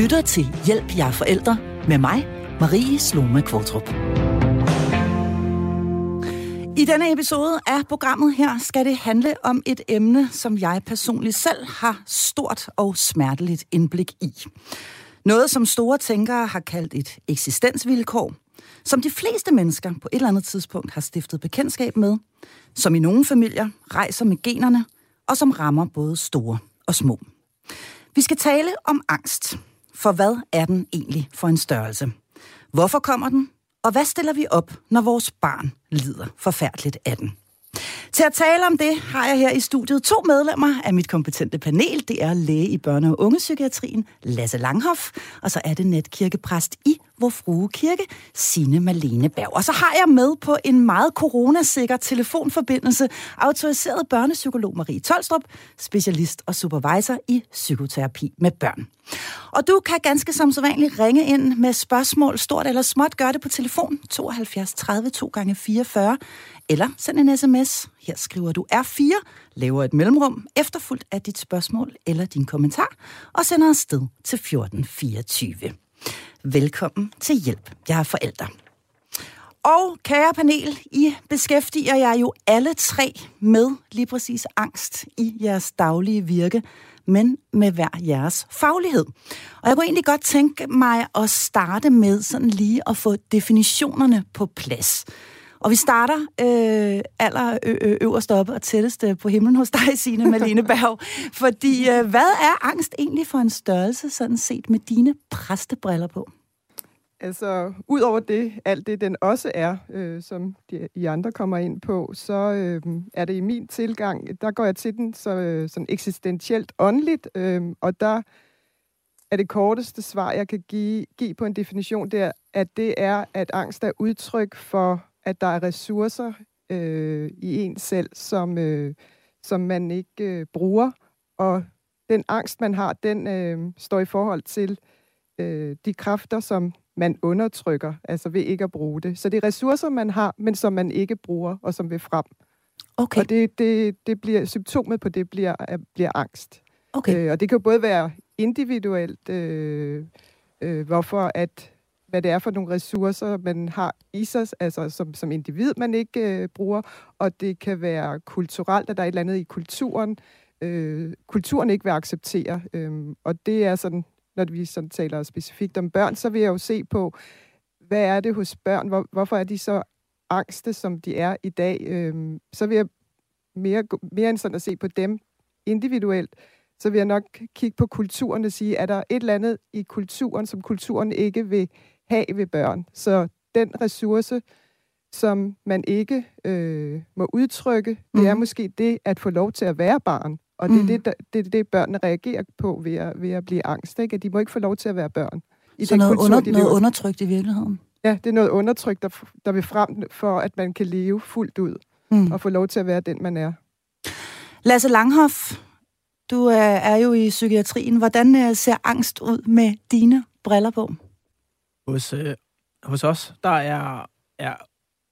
lytter til Hjælp jer forældre med mig, Marie Sloma Kvartrup. I denne episode af programmet her skal det handle om et emne, som jeg personligt selv har stort og smerteligt indblik i. Noget, som store tænkere har kaldt et eksistensvilkår, som de fleste mennesker på et eller andet tidspunkt har stiftet bekendtskab med, som i nogle familier rejser med generne, og som rammer både store og små. Vi skal tale om angst. For hvad er den egentlig for en størrelse? Hvorfor kommer den? Og hvad stiller vi op, når vores barn lider forfærdeligt af den? Til at tale om det har jeg her i studiet to medlemmer af mit kompetente panel. Det er læge i børne- og ungepsykiatrien, Lasse Langhoff, og så er det netkirkepræst i Vor Frue Kirke, Signe Malene Berg. Og så har jeg med på en meget coronasikker telefonforbindelse autoriseret børnepsykolog Marie Tolstrup, specialist og supervisor i psykoterapi med børn. Og du kan ganske som så vanligt ringe ind med spørgsmål, stort eller småt. Gør det på telefon 72 30 2 gange 44 eller send en sms. Her skriver du R4, laver et mellemrum, efterfulgt af dit spørgsmål eller din kommentar, og sender afsted til 1424. Velkommen til Hjælp. Jeg er forældre. Og kære panel, I beskæftiger jer jo alle tre med lige præcis angst i jeres daglige virke, men med hver jeres faglighed. Og jeg kunne egentlig godt tænke mig at starte med sådan lige at få definitionerne på plads. Og vi starter øh, aller ø- øverst op og tættest på himlen hos dig, Signe Malene Berg. Fordi øh, hvad er angst egentlig for en størrelse, sådan set med dine præstebriller på? Altså, ud over det, alt det, den også er, øh, som de, I andre kommer ind på, så øh, er det i min tilgang, der går jeg til den så, øh, sådan eksistentielt åndeligt, øh, og der er det korteste svar, jeg kan give, give på en definition, det er, at det er, at angst er udtryk for, at der er ressourcer øh, i en selv, som, øh, som man ikke øh, bruger, og den angst, man har, den øh, står i forhold til øh, de kræfter, som man undertrykker, altså ved ikke at bruge det. Så det er ressourcer, man har, men som man ikke bruger, og som vil frem. Okay. Og det, det, det bliver, symptomet på det bliver, bliver angst. Okay. Øh, og det kan jo både være individuelt, øh, øh, hvorfor at, hvad det er for nogle ressourcer, man har i sig, altså som, som individ, man ikke øh, bruger, og det kan være kulturelt, at der er et eller andet i kulturen, øh, kulturen ikke vil acceptere. Øh, og det er sådan når vi sådan taler specifikt om børn, så vil jeg jo se på, hvad er det hos børn? Hvor, hvorfor er de så angste, som de er i dag? Øh, så vil jeg mere, mere end sådan at se på dem individuelt, så vil jeg nok kigge på kulturen og sige, er der et eller andet i kulturen, som kulturen ikke vil have ved børn? Så den ressource, som man ikke øh, må udtrykke, mm. det er mhm. måske det at få lov til at være barn. Og det er mm. det, der, det, er det, børnene reagerer på ved at, ved at blive angst. Ikke? At de må ikke få lov til at være børn. I Så den noget, kultur, under, de noget undertrykt i virkeligheden? Ja, det er noget undertrykt, der, der vil frem for, at man kan leve fuldt ud. Mm. Og få lov til at være den, man er. Lasse Langhoff, du er, er jo i psykiatrien. Hvordan øh, ser angst ud med dine briller på? Hos, øh, hos os, der er, er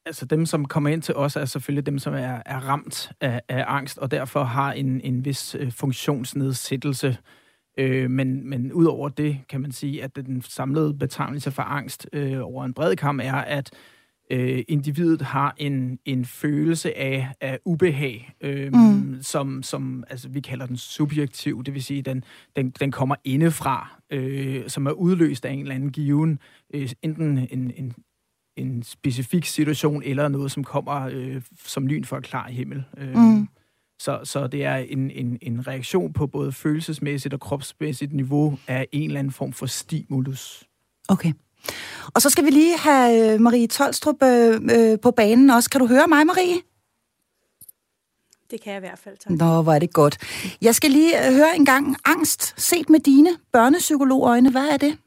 altså dem, som kommer ind til os, er selvfølgelig dem, som er, er ramt af, af angst, og derfor har en, en vis øh, funktionsnedsættelse. Øh, men, men ud over det kan man sige, at den samlede betegnelse for angst øh, over en bred kamp er, at øh, individet har en, en følelse af, af ubehag, øh, mm. som, som altså, vi kalder den subjektiv, det vil sige, den, den, den kommer indefra, øh, som er udløst af en eller anden given, øh, enten en, en, en specifik situation, eller noget, som kommer øh, som lyn for et klar himmel. Øh, mm. så, så det er en, en, en reaktion på både følelsesmæssigt og kropsmæssigt niveau af en eller anden form for stimulus. Okay. Og så skal vi lige have øh, Marie Tolstrup øh, øh, på banen også. Kan du høre mig, Marie? Det kan jeg i hvert fald. Tak. Nå, hvor er det godt. Jeg skal lige øh, høre en gang. Angst, set med dine børnepsykologøjne, hvad er det?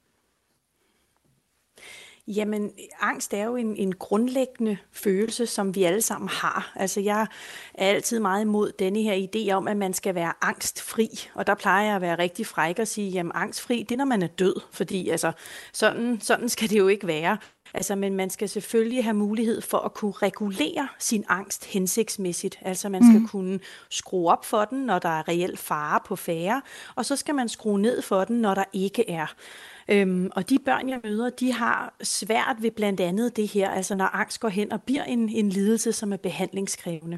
Jamen, angst er jo en, en grundlæggende følelse, som vi alle sammen har. Altså, jeg er altid meget imod denne her idé om, at man skal være angstfri. Og der plejer jeg at være rigtig fræk og sige, jamen angstfri, det er, når man er død. Fordi altså, sådan, sådan skal det jo ikke være. Altså, men man skal selvfølgelig have mulighed for at kunne regulere sin angst hensigtsmæssigt. Altså, man skal mm. kunne skrue op for den, når der er reelt fare på færre, og så skal man skrue ned for den, når der ikke er. Øhm, og de børn, jeg møder, de har svært ved blandt andet det her, altså når angst går hen og bliver en, en lidelse, som er behandlingskrævende.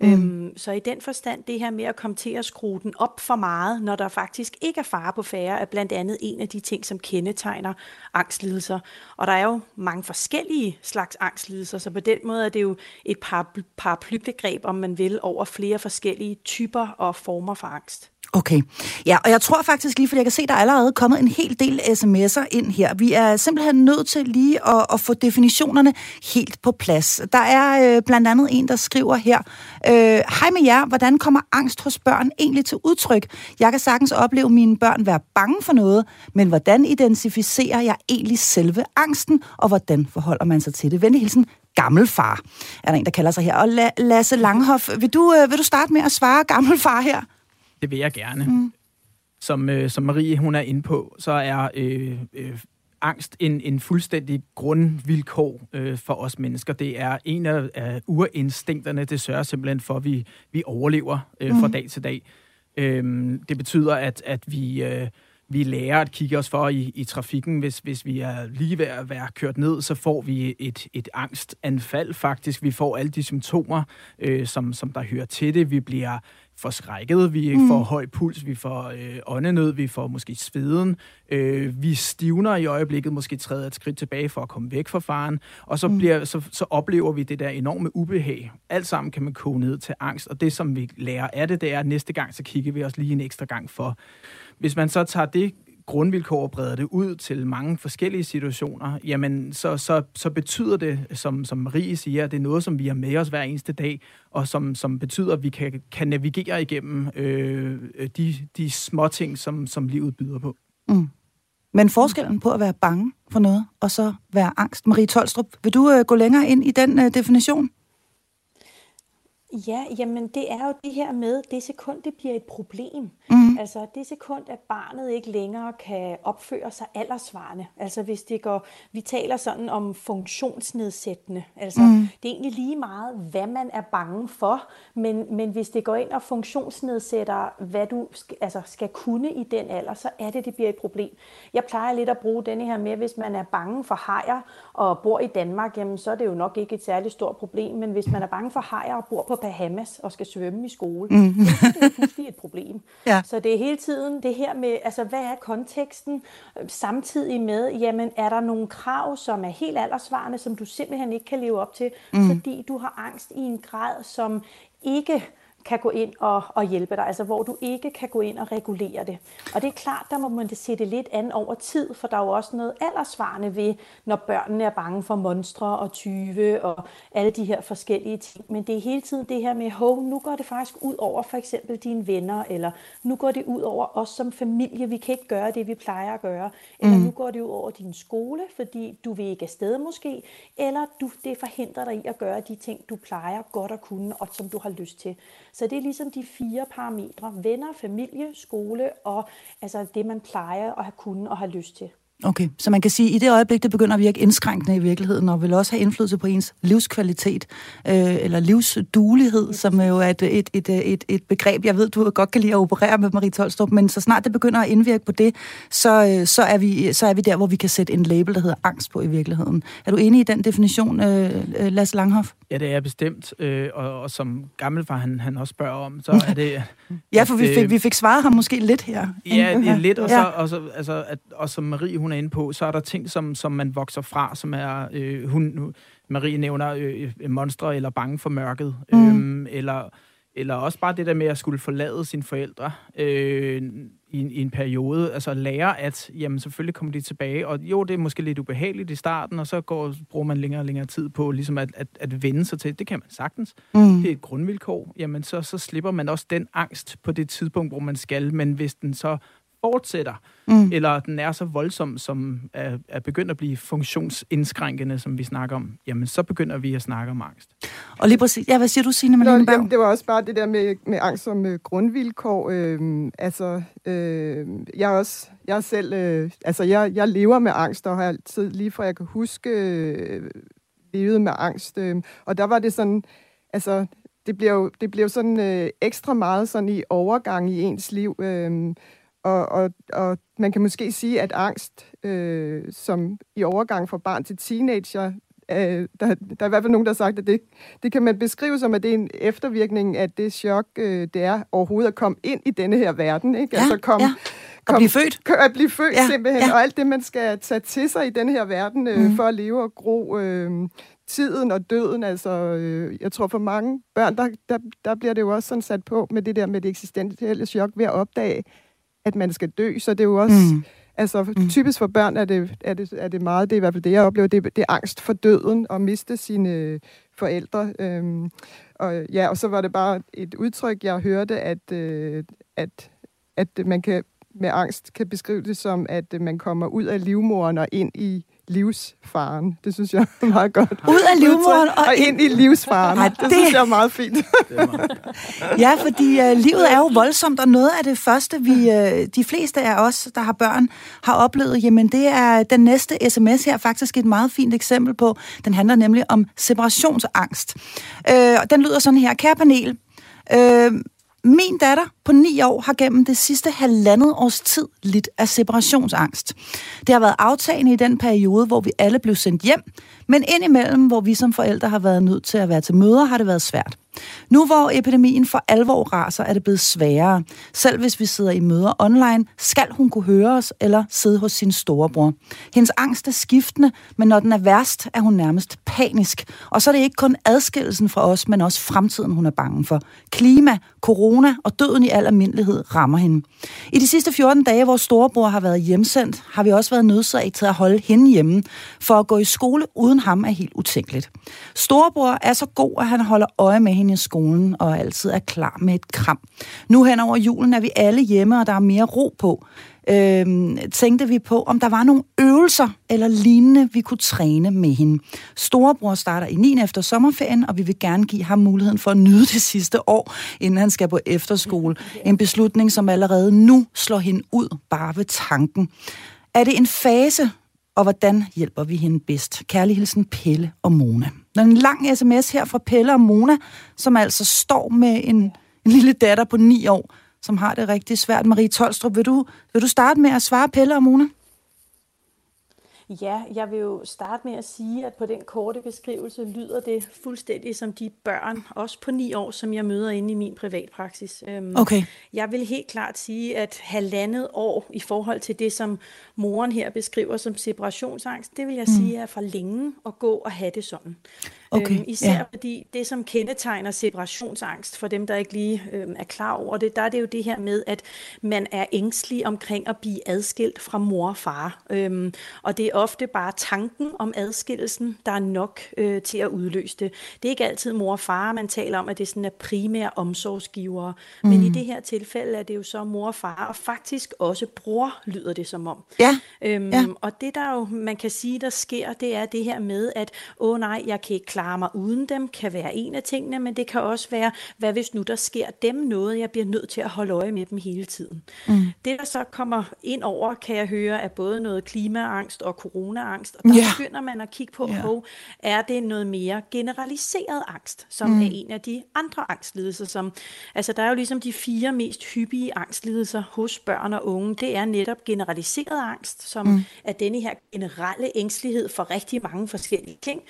Mm. Øhm, så i den forstand, det her med at komme til at skrue den op for meget, når der faktisk ikke er fare på færre, er blandt andet en af de ting, som kendetegner angstlidelser. Og der er jo mange forskellige slags angstlidelser, så på den måde er det jo et par paraplybegreb, om man vil, over flere forskellige typer og former for angst. Okay. Ja, og jeg tror faktisk lige, fordi jeg kan se, der er allerede kommet en hel del sms'er ind her. Vi er simpelthen nødt til lige at, at få definitionerne helt på plads. Der er øh, blandt andet en, der skriver her, øh, Hej med jer, hvordan kommer angst hos børn egentlig til udtryk? Jeg kan sagtens opleve mine børn være bange for noget, men hvordan identificerer jeg egentlig selve angsten, og hvordan forholder man sig til det? Venlig hilsen, gammelfar, er der en, der kalder sig her. Og La- Lasse Langhoff, vil du, øh, vil du starte med at svare gammelfar her? Det vil jeg gerne. Mm. Som, øh, som Marie hun er inde på, så er øh, øh, angst en, en fuldstændig grundvilkår øh, for os mennesker. Det er en af, af urinstinkterne, det sørger simpelthen for, at vi, vi overlever øh, fra mm. dag til dag. Øh, det betyder, at, at vi... Øh, vi lærer at kigge os for i, i trafikken. Hvis, hvis vi er lige ved at være kørt ned, så får vi et, et angstanfald faktisk. Vi får alle de symptomer, øh, som, som der hører til det. Vi bliver forskrækket, vi mm. får høj puls, vi får øh, åndenød, vi får måske sveden, øh, vi stivner i øjeblikket, måske træder et skridt tilbage for at komme væk fra faren, og så, mm. bliver, så, så oplever vi det der enorme ubehag. Alt sammen kan man koge ned til angst, og det som vi lærer af det, det er, at næste gang, så kigger vi os lige en ekstra gang for. Hvis man så tager det grundvilkår og breder det ud til mange forskellige situationer, jamen så, så, så betyder det, som, som Marie siger, at det er noget, som vi har med os hver eneste dag, og som, som betyder, at vi kan, kan navigere igennem øh, de, de små ting, som, som livet byder på. Mm. Men forskellen på at være bange for noget, og så være angst. Marie Tolstrup, vil du øh, gå længere ind i den øh, definition? Ja, jamen det er jo det her med, det sekund, det bliver et problem. Mm. Altså det sekund, at barnet ikke længere kan opføre sig aldersvarende. Altså hvis det går, vi taler sådan om funktionsnedsættende. Altså mm. det er egentlig lige meget, hvad man er bange for, men, men hvis det går ind og funktionsnedsætter, hvad du skal, altså skal kunne i den alder, så er det, det bliver et problem. Jeg plejer lidt at bruge denne her med, hvis man er bange for hajer og bor i Danmark, jamen så er det jo nok ikke et særligt stort problem, men hvis man er bange for hajer og bor på Bahamas og skal svømme i skole, mm. er det jo pludselig et problem. Ja. Så det er hele tiden det her med, altså hvad er konteksten, samtidig med, jamen er der nogle krav, som er helt aldersvarende, som du simpelthen ikke kan leve op til, mm. fordi du har angst i en grad, som ikke kan gå ind og, og hjælpe dig, altså hvor du ikke kan gå ind og regulere det. Og det er klart, der må man det lidt an over tid, for der er jo også noget aldersvarende ved, når børnene er bange for monstre og tyve og alle de her forskellige ting. Men det er hele tiden det her med, hov, nu går det faktisk ud over for eksempel dine venner, eller nu går det ud over os som familie, vi kan ikke gøre det, vi plejer at gøre, eller mm. nu går det ud over din skole, fordi du vil ikke afsted måske, eller du, det forhindrer dig i at gøre de ting, du plejer godt at kunne, og som du har lyst til. Så det er ligesom de fire parametre. Venner, familie, skole og altså det, man plejer at have kunnet og have lyst til. Okay, så man kan sige, at i det øjeblik, det begynder at virke indskrænkende i virkeligheden, og vil også have indflydelse på ens livskvalitet, øh, eller livsduelighed, som jo er et, et, et, et, et begreb, jeg ved, du godt kan lide at operere med, Marie Tolstrup, men så snart det begynder at indvirke på det, så, øh, så, er vi, så er vi der, hvor vi kan sætte en label, der hedder angst på i virkeligheden. Er du enig i den definition, øh, øh Lasse Langhoff? Ja, det er bestemt, øh, og, og som gammelfar han, han også spørger om, så er det... ja, for vi fik, vi fik svaret ham måske lidt her. Ja, ja lidt, og, så, ja. og, så, altså, at, og som Marie, hun er inde på, så er der ting, som, som man vokser fra, som er... Øh, hun, Marie nævner øh, monstre eller bange for mørket, mm. øhm, eller, eller også bare det der med at skulle forlade sine forældre. Øh, i, i en periode, altså lære, at jamen, selvfølgelig kommer de tilbage, og jo, det er måske lidt ubehageligt i starten, og så går, bruger man længere og længere tid på ligesom at, at, at vende sig til, det kan man sagtens. Mm. Det er et grundvilkår. Jamen, så, så slipper man også den angst på det tidspunkt, hvor man skal, men hvis den så fortsætter, mm. eller den er så voldsom, som er, er begyndt at blive funktionsindskrænkende, som vi snakker om, jamen så begynder vi at snakke om angst. Og lige præcis, ja, hvad siger du, Signe Malene Berg? Det var også bare det der med, med angst som uh, grundvilkår. Øh, altså, øh, jeg er også, jeg er selv, øh, altså jeg, jeg lever med angst, og har altid, lige fra jeg kan huske, øh, levet med angst. Øh, og der var det sådan, altså, det bliver jo, det bliver jo sådan øh, ekstra meget sådan i overgang i ens liv. Øh, og, og, og man kan måske sige, at angst, øh, som i overgang fra barn til teenager, øh, der, der er i hvert fald nogen, der har sagt, at det, det kan man beskrive som, at det er en eftervirkning af det chok, øh, det er overhovedet at komme ind i denne her verden. Ikke? Ja, altså kom, ja. Kom, at blive født. At blive født ja, simpelthen, ja. og alt det, man skal tage til sig i denne her verden øh, mm. for at leve og gro. Øh, tiden og døden, altså øh, jeg tror for mange børn, der, der, der bliver det jo også sådan sat på med det der med det eksistentielle chok ved at opdage, at man skal dø, så det er jo også, mm. altså mm. typisk for børn er det, er, det, er det meget, det er i hvert fald det, jeg oplever, det, det er angst for døden og miste sine forældre. Øhm, og ja, og så var det bare et udtryk, jeg hørte, at, øh, at, at man kan med angst kan beskrive det som, at man kommer ud af livmoren og ind i livsfaren. Det synes jeg er meget godt. Ud af livmoderen og, og ind i livsfaren. Ej, det, det synes jeg er meget fint. ja, fordi uh, livet er jo voldsomt, og noget af det første, vi, uh, de fleste af os, der har børn, har oplevet, jamen det er den næste sms her faktisk et meget fint eksempel på. Den handler nemlig om separationsangst. Uh, den lyder sådan her. Kære panel, uh, min datter på 9 år har gennem det sidste halvandet års tid lidt af separationsangst. Det har været aftagende i den periode, hvor vi alle blev sendt hjem, men indimellem, hvor vi som forældre har været nødt til at være til møder, har det været svært. Nu hvor epidemien for alvor raser, er det blevet sværere. Selv hvis vi sidder i møder online, skal hun kunne høre os eller sidde hos sin storebror. Hendes angst er skiftende, men når den er værst, er hun nærmest panisk. Og så er det ikke kun adskillelsen fra os, men også fremtiden, hun er bange for. Klima, corona og døden i al almindelighed rammer hende. I de sidste 14 dage, hvor storebror har været hjemsendt, har vi også været nødsaget til at holde hende hjemme, for at gå i skole uden ham er helt utænkeligt. Storebror er så god, at han holder øje med hende i skolen og altid er klar med et kram. Nu hen over julen er vi alle hjemme, og der er mere ro på øh, tænkte vi på, om der var nogle øvelser eller lignende, vi kunne træne med hende. Storebror starter i 9. efter sommerferien, og vi vil gerne give ham muligheden for at nyde det sidste år, inden han skal på efterskole. En beslutning, som allerede nu slår hende ud bare ved tanken. Er det en fase, og hvordan hjælper vi hende bedst? Kærlig hilsen Pelle og Mona. Der er en lang sms her fra Pelle og Mona, som altså står med en, en lille datter på 9 år, som har det rigtig svært. Marie Tolstrup, vil du, vil du starte med at svare Pelle og Mona? Ja, jeg vil jo starte med at sige, at på den korte beskrivelse lyder det fuldstændig som de børn, også på ni år, som jeg møder inde i min privatpraksis. Øhm, okay. Jeg vil helt klart sige, at halvandet år i forhold til det, som moren her beskriver som separationsangst, det vil jeg mm. sige er for længe at gå og have det sådan. Okay, øhm, især ja. fordi det, som kendetegner separationsangst, for dem, der ikke lige øhm, er klar over det, der er det jo det her med, at man er ængstelig omkring at blive adskilt fra mor og far. Øhm, og det er ofte bare tanken om adskillelsen, der er nok øh, til at udløse det. Det er ikke altid mor og far, man taler om, at det sådan er primære omsorgsgivere. Mm. Men i det her tilfælde er det jo så mor og far, og faktisk også bror, lyder det som om. Ja. Øhm, ja. Og det, der jo man kan sige, der sker, det er det her med, at åh nej, jeg kan ikke klare mig uden dem, kan være en af tingene, men det kan også være, hvad hvis nu der sker dem noget, jeg bliver nødt til at holde øje med dem hele tiden. Mm. Det, der så kommer ind over, kan jeg høre, er både noget klimaangst og coronaangst, og der yeah. begynder man at kigge på, yeah. oh, er det noget mere generaliseret angst, som mm. er en af de andre angstlidelser, som, altså der er jo ligesom de fire mest hyppige angstlidelser hos børn og unge, det er netop generaliseret angst, som mm. er denne her generelle ængstelighed for rigtig mange forskellige ting,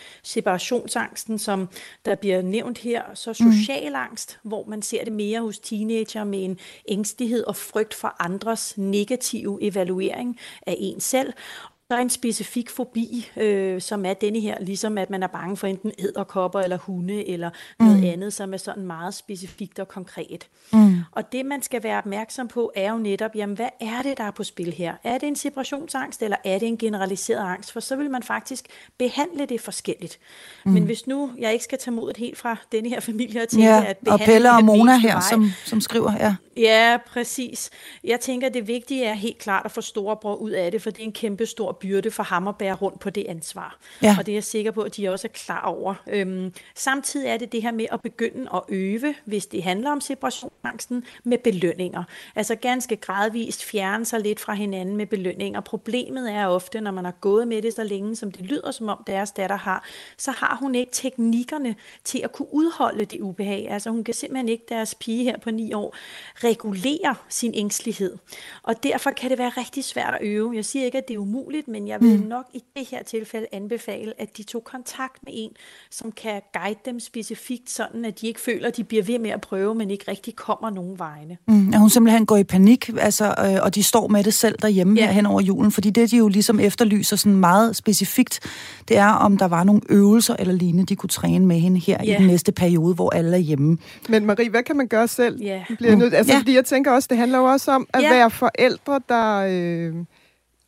separationsangsten, som der bliver nævnt her, så social mm. angst, hvor man ser det mere hos teenager med en ængstelighed og frygt for andres negative evaluering af en selv, der er en specifik fobi, øh, som er denne her, ligesom at man er bange for enten æderkopper eller hunde eller mm. noget andet, som er sådan meget specifikt og konkret. Mm. Og det, man skal være opmærksom på, er jo netop, jamen, hvad er det, der er på spil her? Er det en separationsangst, eller er det en generaliseret angst? For så vil man faktisk behandle det forskelligt. Mm. Men hvis nu jeg ikke skal tage modet helt fra denne her familie og tænke, ja, at og Pelle og Mona her, som, som skriver, ja. Ja, præcis. Jeg tænker, at det vigtige er helt klart at få storebror ud af det, for det er en kæmpe stor byrde for ham at bære rundt på det ansvar. Ja. Og det er jeg sikker på, at de også er klar over. Øhm, samtidig er det det her med at begynde at øve, hvis det handler om separationsangsten, med belønninger. Altså ganske gradvist fjerne sig lidt fra hinanden med belønninger. Problemet er ofte, når man har gået med det så længe, som det lyder som om deres datter har, så har hun ikke teknikkerne til at kunne udholde det ubehag. Altså hun kan simpelthen ikke, deres pige her på ni år, regulere sin ængstelighed. Og derfor kan det være rigtig svært at øve. Jeg siger ikke, at det er umuligt, men jeg vil mm. nok i det her tilfælde anbefale, at de tog kontakt med en, som kan guide dem specifikt, sådan at de ikke føler, at de bliver ved med at prøve, men ikke rigtig kommer nogen vegne. Mm, at hun simpelthen går i panik, altså, øh, og de står med det selv derhjemme ja. her hen over julen, fordi det, de jo ligesom efterlyser sådan meget specifikt, det er, om der var nogle øvelser eller lignende, de kunne træne med hende her ja. i den næste periode, hvor alle er hjemme. Men Marie, hvad kan man gøre selv? Ja. Bliver nødt, altså, ja. Fordi jeg tænker også, det handler jo også om at ja. være forældre, der... Øh,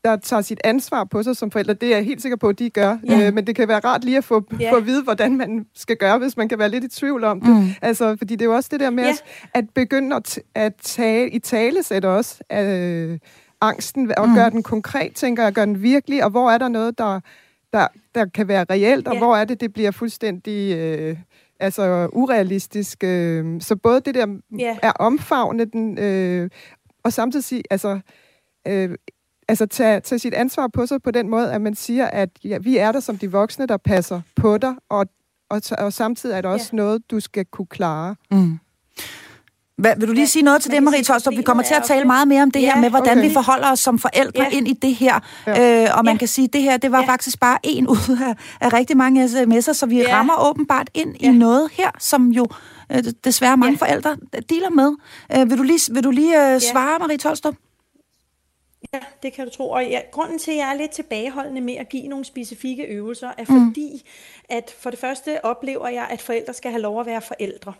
der tager sit ansvar på sig som forældre. Det er jeg helt sikker på, at de gør. Ja. Øh, men det kan være rart lige at få, ja. få at vide, hvordan man skal gøre, hvis man kan være lidt i tvivl om det. Mm. Altså, fordi det er jo også det der med ja. at, at begynde at, at tage i tale sætte også øh, angsten, og mm. gøre den konkret, tænker jeg, gøre den virkelig, og hvor er der noget, der, der, der kan være reelt, og ja. hvor er det, det bliver fuldstændig... Øh, altså urealistisk. Øh, så både det der yeah. er omfavne den, øh, og samtidig sige, altså, øh, altså tage, tage sit ansvar på sig på den måde, at man siger, at ja, vi er der som de voksne, der passer på dig, og, og, og samtidig er det også yeah. noget, du skal kunne klare. Mm. Hvad, vil du lige sige noget til det, Marie Tolstrup? Vi kommer til at tale meget mere om det ja, her med, hvordan okay. vi forholder os som forældre ja. ind i det her. Ja. Øh, og man ja. kan sige, at det her, det var ja. faktisk bare en ud af, af rigtig mange sms'er, så vi ja. rammer åbenbart ind ja. i noget her, som jo øh, desværre mange ja. forældre dealer med. Øh, vil du lige, vil du lige øh, svare, ja. Marie Tolstrup? Ja, det kan du tro. Og ja, grunden til, at jeg er lidt tilbageholdende med at give nogle specifikke øvelser, er mm. fordi, at for det første oplever jeg, at forældre skal have lov at være forældre.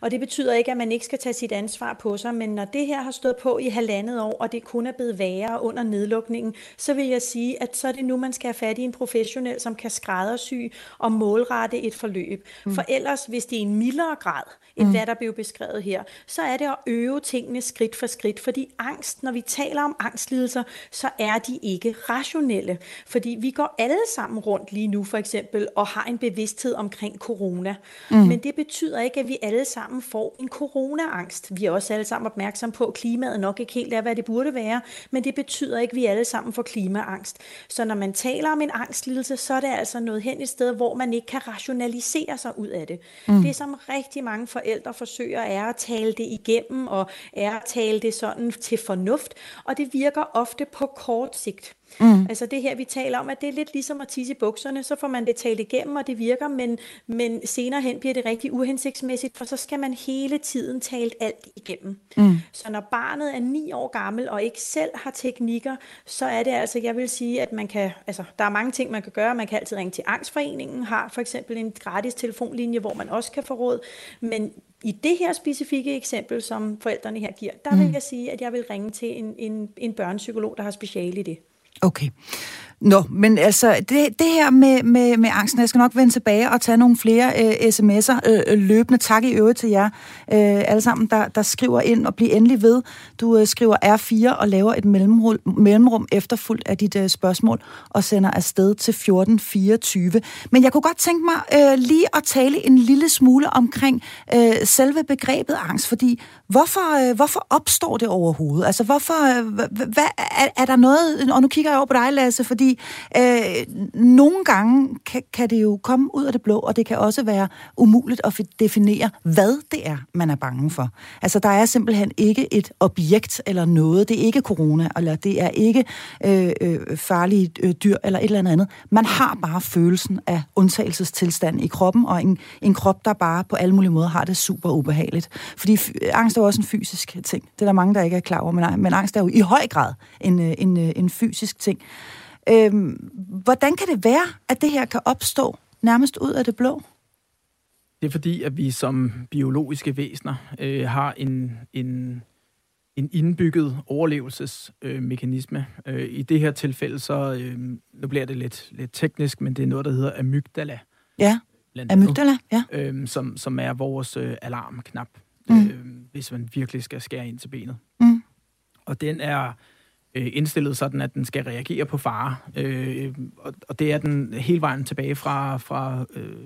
Og det betyder ikke, at man ikke skal tage sit ansvar på sig, men når det her har stået på i halvandet år, og det kun er blevet værre under nedlukningen, så vil jeg sige, at så er det nu, man skal have fat i en professionel, som kan skræddersy og målrette et forløb. Mm. For ellers, hvis det er en mildere grad, end mm. hvad der blev beskrevet her, så er det at øve tingene skridt for skridt, fordi angst, når vi taler om angstlidelser, så er de ikke rationelle. Fordi vi går alle sammen rundt lige nu, for eksempel, og har en bevidsthed omkring corona. Mm. Men det betyder ikke, at vi alle sammen får en coronaangst. Vi er også alle sammen opmærksom på, at klimaet nok ikke helt er, hvad det burde være, men det betyder ikke, at vi alle sammen får klimaangst. Så når man taler om en angstlidelse, så er det altså noget hen et sted, hvor man ikke kan rationalisere sig ud af det. Mm. Det, som rigtig mange forældre forsøger, er at tale det igennem, og er at tale det sådan til fornuft, og det virker ofte på kort sigt. Mm. Altså det her, vi taler om, at det er lidt ligesom at tisse i bukserne, så får man det talt igennem, og det virker, men, men senere hen bliver det rigtig uhensigtsmæssigt, for så skal man hele tiden tale alt igennem. Mm. Så når barnet er ni år gammel, og ikke selv har teknikker, så er det altså, jeg vil sige, at man kan, altså der er mange ting, man kan gøre. Man kan altid ringe til Angstforeningen, har for eksempel en gratis telefonlinje, hvor man også kan få råd, men i det her specifikke eksempel, som forældrene her giver, der vil mm. jeg sige, at jeg vil ringe til en, en, en børnepsykolog, der har speciale i det. Okay. Nå, men altså, det, det her med, med, med angsten, jeg skal nok vende tilbage og tage nogle flere øh, sms'er øh, øh løbende. Tak i øvrigt til jer øh, alle sammen, der, der skriver ind og bliver endelig ved. Du øh, skriver R4 og laver et mellemrum, mellemrum efterfuldt af dit øh, spørgsmål og sender afsted til 1424. Men jeg kunne godt tænke mig øh, lige at tale en lille smule omkring øh, selve begrebet angst, fordi hvorfor, øh, hvorfor opstår det overhovedet? Altså, hvorfor, øh, hvad, er, er der noget, og nu kigger jeg over på dig, Lasse, fordi øh, nogle gange kan, kan det jo komme ud af det blå, og det kan også være umuligt at definere, hvad det er, man er bange for. Altså, der er simpelthen ikke et objekt eller noget. Det er ikke corona, eller det er ikke øh, øh, farlige øh, dyr, eller et eller andet. Man har bare følelsen af undtagelsestilstand i kroppen, og en, en krop, der bare på alle mulige måder har det super ubehageligt. Fordi angst er også en fysisk ting. Det er der mange, der ikke er klar over, men, men angst er jo i høj grad en, øh, en, øh, en fysisk ting. Øhm, hvordan kan det være, at det her kan opstå nærmest ud af det blå? Det er fordi, at vi som biologiske væsener øh, har en, en, en indbygget overlevelsesmekanisme. Øh, I det her tilfælde, så øh, nu bliver det lidt, lidt teknisk, men det er noget, der hedder amygdala. Ja, amygdala, ja. Øh, som, som er vores øh, alarmknap, mm. øh, hvis man virkelig skal skære ind til benet. Mm. Og den er øh, indstillet sådan, at den skal reagere på fare. Øh, og, og det er den hele vejen tilbage fra, fra øh,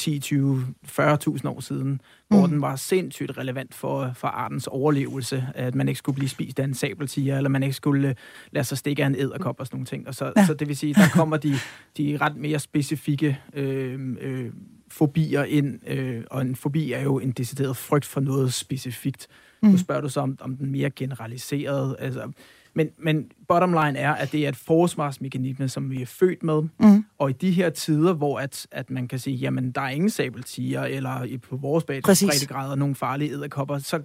10, 20, 40.000 år siden, mm. hvor den var sindssygt relevant for, for artens overlevelse, at man ikke skulle blive spist af en sabeltiger, eller man ikke skulle øh, lade sig stikke af en æderkop og sådan nogle ting. Og så, ja. så det vil sige, der kommer de, de ret mere specifikke øh, øh, fobier ind, øh, og en fobi er jo en decideret frygt for noget specifikt. Mm. Nu spørger du så om, om den mere generaliserede, altså men, men bottom line er, at det er et forsvarsmekanisme, som vi er født med. Mm. Og i de her tider, hvor at, at man kan sige, jamen der er ingen sabeltiger, eller på vores breddegrader nogle farlige æderkopper, så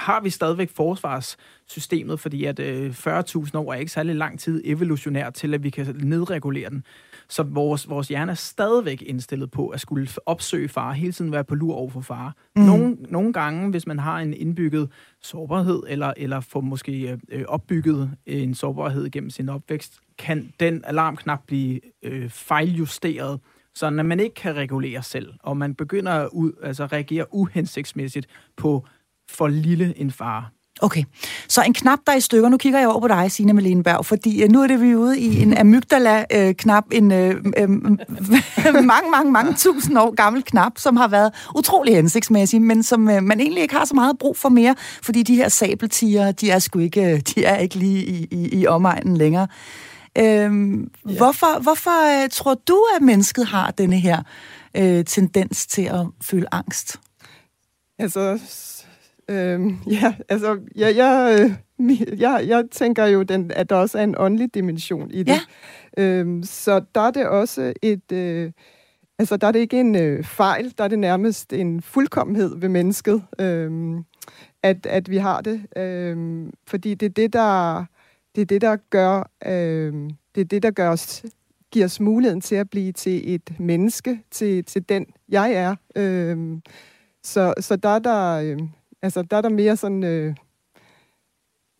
har vi stadigvæk forsvarssystemet, fordi at øh, 40.000 år er ikke særlig lang tid evolutionært til, at vi kan nedregulere den. Så vores, vores hjerne er stadigvæk indstillet på at skulle opsøge far, hele tiden være på lur over for far. Mm. Nogle, nogle gange, hvis man har en indbygget sårbarhed, eller, eller får måske øh, opbygget en sårbarhed gennem sin opvækst, kan den alarmknap blive øh, fejljusteret, så at man ikke kan regulere selv, og man begynder at ud, altså reagere uhensigtsmæssigt på for lille en far. Okay, så en knap, der er i stykker. Nu kigger jeg over på dig, Signe Malene Berg, fordi uh, nu er det vi ude i en amygdala-knap, uh, en uh, uh, mange, mange, mange tusind år gammel knap, som har været utrolig hensigtsmæssig, men som uh, man egentlig ikke har så meget brug for mere, fordi de her sabeltiger, de er sgu ikke, de er ikke lige i, i, i omegnen længere. Uh, ja. Hvorfor, hvorfor uh, tror du, at mennesket har denne her uh, tendens til at føle angst? Altså, Øhm, ja, altså, ja, jeg, øh, jeg, jeg tænker jo, den, at der også er en åndelig dimension i det. Ja. Øhm, så der er det også et... Øh, altså, der er det ikke en øh, fejl, der er det nærmest en fuldkommenhed ved mennesket, øh, at, at vi har det. Øh, fordi det er det, der, det er det, der gør... Øh, det er det, der gør os giver os muligheden til at blive til et menneske, til, til den jeg er. Øh, så, så der er der... Øh, Altså, der er der mere sådan... Øh,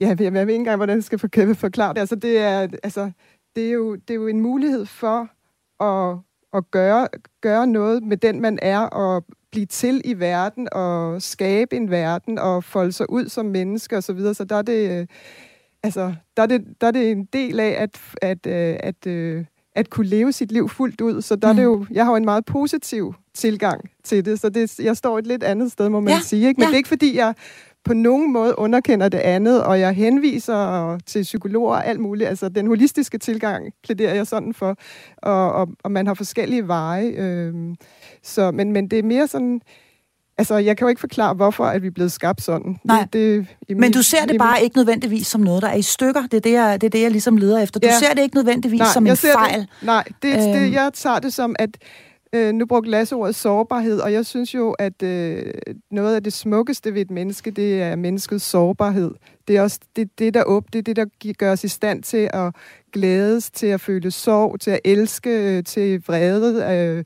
ja, jeg, jeg ved ikke engang, hvordan jeg skal forklare det. Altså, det er, altså, det er, jo, det er jo en mulighed for at, at gøre, gøre noget med den, man er, og blive til i verden, og skabe en verden, og folde sig ud som menneske, og så videre. Så der er det... Øh, altså, der er det, der er det en del af, at, at, øh, at, at, øh, at kunne leve sit liv fuldt ud. Så der mm. er det jo, jeg har jo en meget positiv tilgang til det, så det, jeg står et lidt andet sted, må man ja. sige. Ikke? Men ja. det er ikke, fordi jeg på nogen måde underkender det andet, og jeg henviser til psykologer og alt muligt. Altså, den holistiske tilgang plæderer jeg sådan for, og, og, og man har forskellige veje. Øh, så, men, men det er mere sådan... Altså, jeg kan jo ikke forklare, hvorfor at vi er blevet skabt sådan. Nej, det, det, men du ser det bare ikke nødvendigvis som noget, der er i stykker. Det er det, jeg, det, er det, jeg ligesom leder efter. Du ja. ser det ikke nødvendigvis nej, som en fejl. Det, nej, det, øhm. det, jeg tager det som, at Øh, nu brugte Lasse ordet sårbarhed, og jeg synes jo, at øh, noget af det smukkeste ved et menneske, det er menneskets sårbarhed. Det er også det, det der op, det er det, der gør os i stand til at glædes, til at føle sorg, til at elske, øh, til vrede, øh,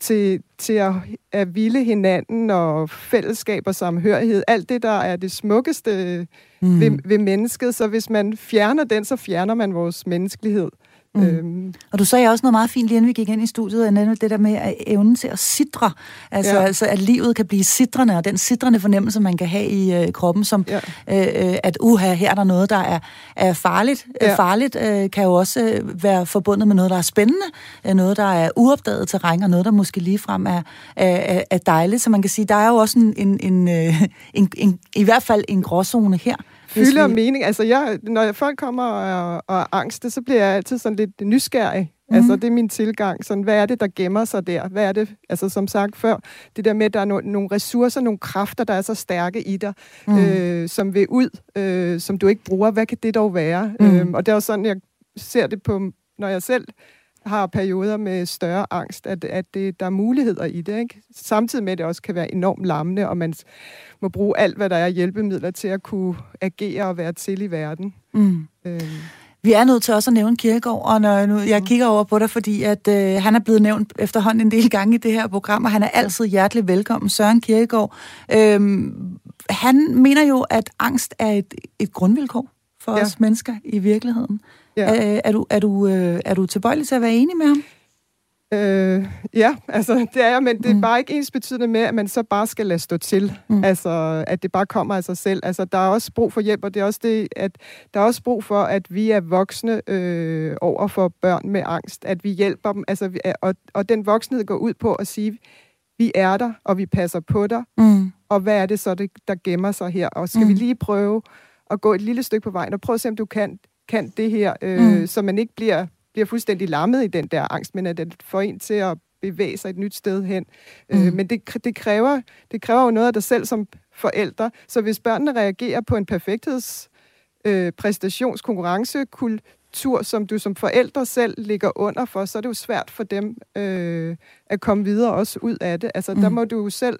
til, til at, at ville hinanden og fællesskab og samhørighed. Alt det, der er det smukkeste mm. ved, ved mennesket. Så hvis man fjerner den, så fjerner man vores menneskelighed. Mm. Øhm. Og du sagde også noget meget fint lige inden vi gik ind i studiet, nemlig det der med at evnen til at sidre. Altså, ja. altså at livet kan blive sidrende, og den sidrende fornemmelse, man kan have i øh, kroppen, som ja. øh, øh at uha, her er der noget, der er, er farligt. Ja. Øh, farligt øh, kan jo også øh, være forbundet med noget, der er spændende, øh, noget, der er uopdaget terræn, og noget, der måske ligefrem er, er, er dejligt. Så man kan sige, der er jo også en, en, en, en, en, en i hvert fald en gråzone her fylder vi... mening. Altså, jeg, når folk kommer og, og er angste, så bliver jeg altid sådan lidt nysgerrig. Mm. Altså, det er min tilgang. Sådan, hvad er det, der gemmer sig der? Hvad er det, altså som sagt før, det der med, at der er no, nogle ressourcer, nogle kræfter, der er så stærke i dig, mm. øh, som vil ud, øh, som du ikke bruger. Hvad kan det dog være? Mm. Øhm, og det er også sådan, jeg ser det på, når jeg selv har perioder med større angst, at, at det, der er muligheder i det. Ikke? Samtidig med, at det også kan være enormt lammende, og man må bruge alt, hvad der er hjælpemidler til at kunne agere og være til i verden. Mm. Øhm. Vi er nødt til også at nævne Kirkegaard, og når nu, jeg kigger over på dig, fordi at øh, han er blevet nævnt efterhånden en del gange i det her program, og han er altid hjertelig velkommen, Søren Kirkegaard. Øhm, han mener jo, at angst er et, et grundvilkår for ja. os mennesker i virkeligheden. Ja. Er, er, du, er, du, øh, er du tilbøjelig til at være enig med ham? Øh, ja, altså det er jeg, men det er mm. bare ikke ens betydende med, at man så bare skal lade stå til. Mm. Altså, at det bare kommer af sig selv. Altså, der er også brug for hjælp, og det er også det, at der er også brug for, at vi er voksne øh, over for børn med angst. At vi hjælper dem, altså, vi er, og, og den voksne går ud på at sige, vi er der, og vi passer på dig, mm. og hvad er det så, det, der gemmer sig her? Og skal mm. vi lige prøve at gå et lille stykke på vejen, og prøve at se, om du kan, kan det her, øh, mm. så man ikke bliver bliver fuldstændig lammet i den der angst, men at det får en til at bevæge sig et nyt sted hen. Øh, mm. Øh, men det, det, kræver, det kræver jo noget af dig selv som forældre. Så hvis børnene reagerer på en perfektheds øh, præstationskonkurrencekultur, som du som forældre selv ligger under for, så er det jo svært for dem øh, at komme videre også ud af det. Altså, mm. der må du selv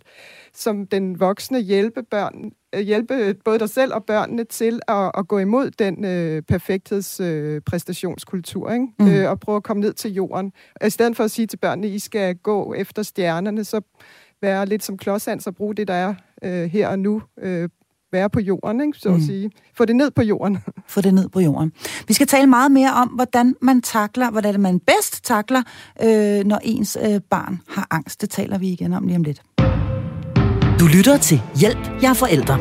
som den voksne hjælpe børn, hjælpe både dig selv og børnene til at, at gå imod den øh, perfekthedspræstationskultur, øh, ikke? Mm. Øh, og prøve at komme ned til jorden. Og I stedet for at sige til børnene, I skal gå efter stjernerne, så være lidt som klodshands og bruge det, der er øh, her og nu, øh, være på jorden, ikke, så at mm. sige. Få det ned på jorden. Få det ned på jorden. Vi skal tale meget mere om, hvordan man takler, hvordan man bedst takler, øh, når ens øh, barn har angst. Det taler vi igen om lige om lidt. Du lytter til Hjælp, jeg er forældre.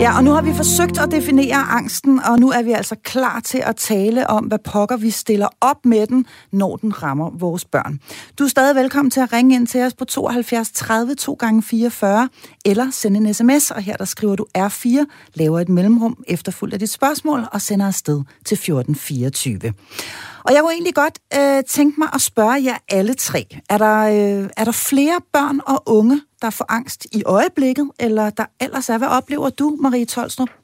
Ja, og nu har vi forsøgt at definere angsten, og nu er vi altså klar til at tale om, hvad pokker vi stiller op med den, når den rammer vores børn. Du er stadig velkommen til at ringe ind til os på 72 30 2 gange 44 eller sende en sms, og her der skriver du R4, laver et mellemrum efterfulgt af dit spørgsmål og sender afsted til 1424. Og jeg kunne egentlig godt øh, tænke mig at spørge jer alle tre. Er der, øh, er der flere børn og unge, der får angst i øjeblikket, eller der ellers er? Hvad oplever du, Marie Tolstrup?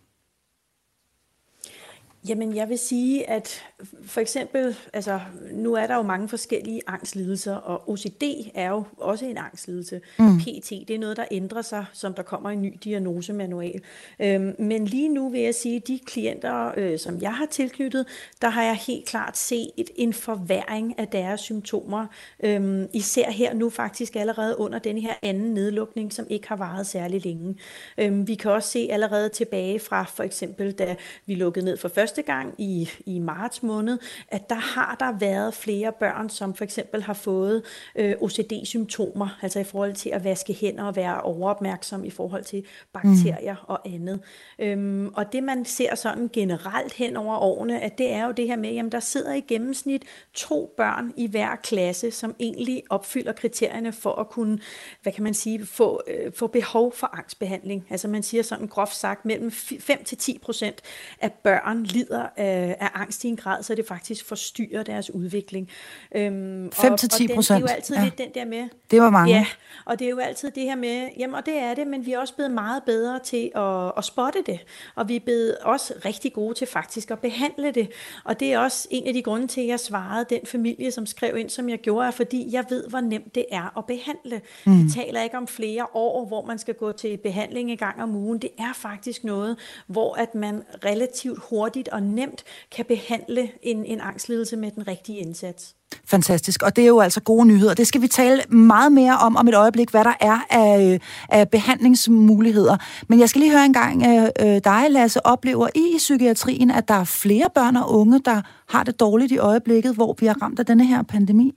Jamen, jeg vil sige, at for eksempel, altså, nu er der jo mange forskellige angstlidelser, og OCD er jo også en angstlidelse. Mm. PT, det er noget, der ændrer sig, som der kommer en ny diagnosemanual. Øhm, men lige nu vil jeg sige, at de klienter, øh, som jeg har tilknyttet, der har jeg helt klart set en forværing af deres symptomer. Øhm, især her nu faktisk allerede under den her anden nedlukning, som ikke har varet særlig længe. Øhm, vi kan også se allerede tilbage fra for eksempel, da vi lukkede ned for første gang i, i marts måned, at der har der været flere børn, som for eksempel har fået øh, OCD-symptomer, altså i forhold til at vaske hænder og være overopmærksom i forhold til bakterier mm. og andet. Øhm, og det man ser sådan generelt hen over årene, at det er jo det her med, at der sidder i gennemsnit to børn i hver klasse, som egentlig opfylder kriterierne for at kunne, hvad kan man sige, få, øh, få behov for angstbehandling. Altså man siger sådan groft sagt, mellem 5 til 10 procent af børn lider af, af angst i en grad, så det faktisk forstyrrer deres udvikling. Øhm, 5 til 10 procent? Det er jo altid ja. lidt den der med... Det var mange. Ja, og det er jo altid det her med, jamen og det er det, men vi er også blevet meget bedre til at, at spotte det, og vi er blevet også rigtig gode til faktisk at behandle det, og det er også en af de grunde til, at jeg svarede den familie, som skrev ind, som jeg gjorde, er fordi jeg ved, hvor nemt det er at behandle. Mm. Vi taler ikke om flere år, hvor man skal gå til behandling i gang om ugen. Det er faktisk noget, hvor at man relativt hurtigt og nemt kan behandle en, en angstlidelse med den rigtige indsats. Fantastisk, og det er jo altså gode nyheder. Det skal vi tale meget mere om om et øjeblik, hvad der er af, af behandlingsmuligheder. Men jeg skal lige høre en gang øh, dig, Lasse, oplever I i psykiatrien, at der er flere børn og unge, der har det dårligt i øjeblikket, hvor vi er ramt af denne her pandemi?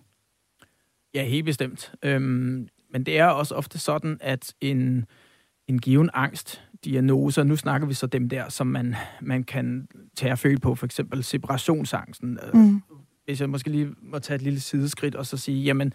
Ja, helt bestemt. Øhm, men det er også ofte sådan, at en, en given angst diagnoser. Nu snakker vi så dem der, som man, man kan tage og føle på, for eksempel separationsangsten. Mm. Hvis jeg måske lige må tage et lille sideskridt og så sige, jamen,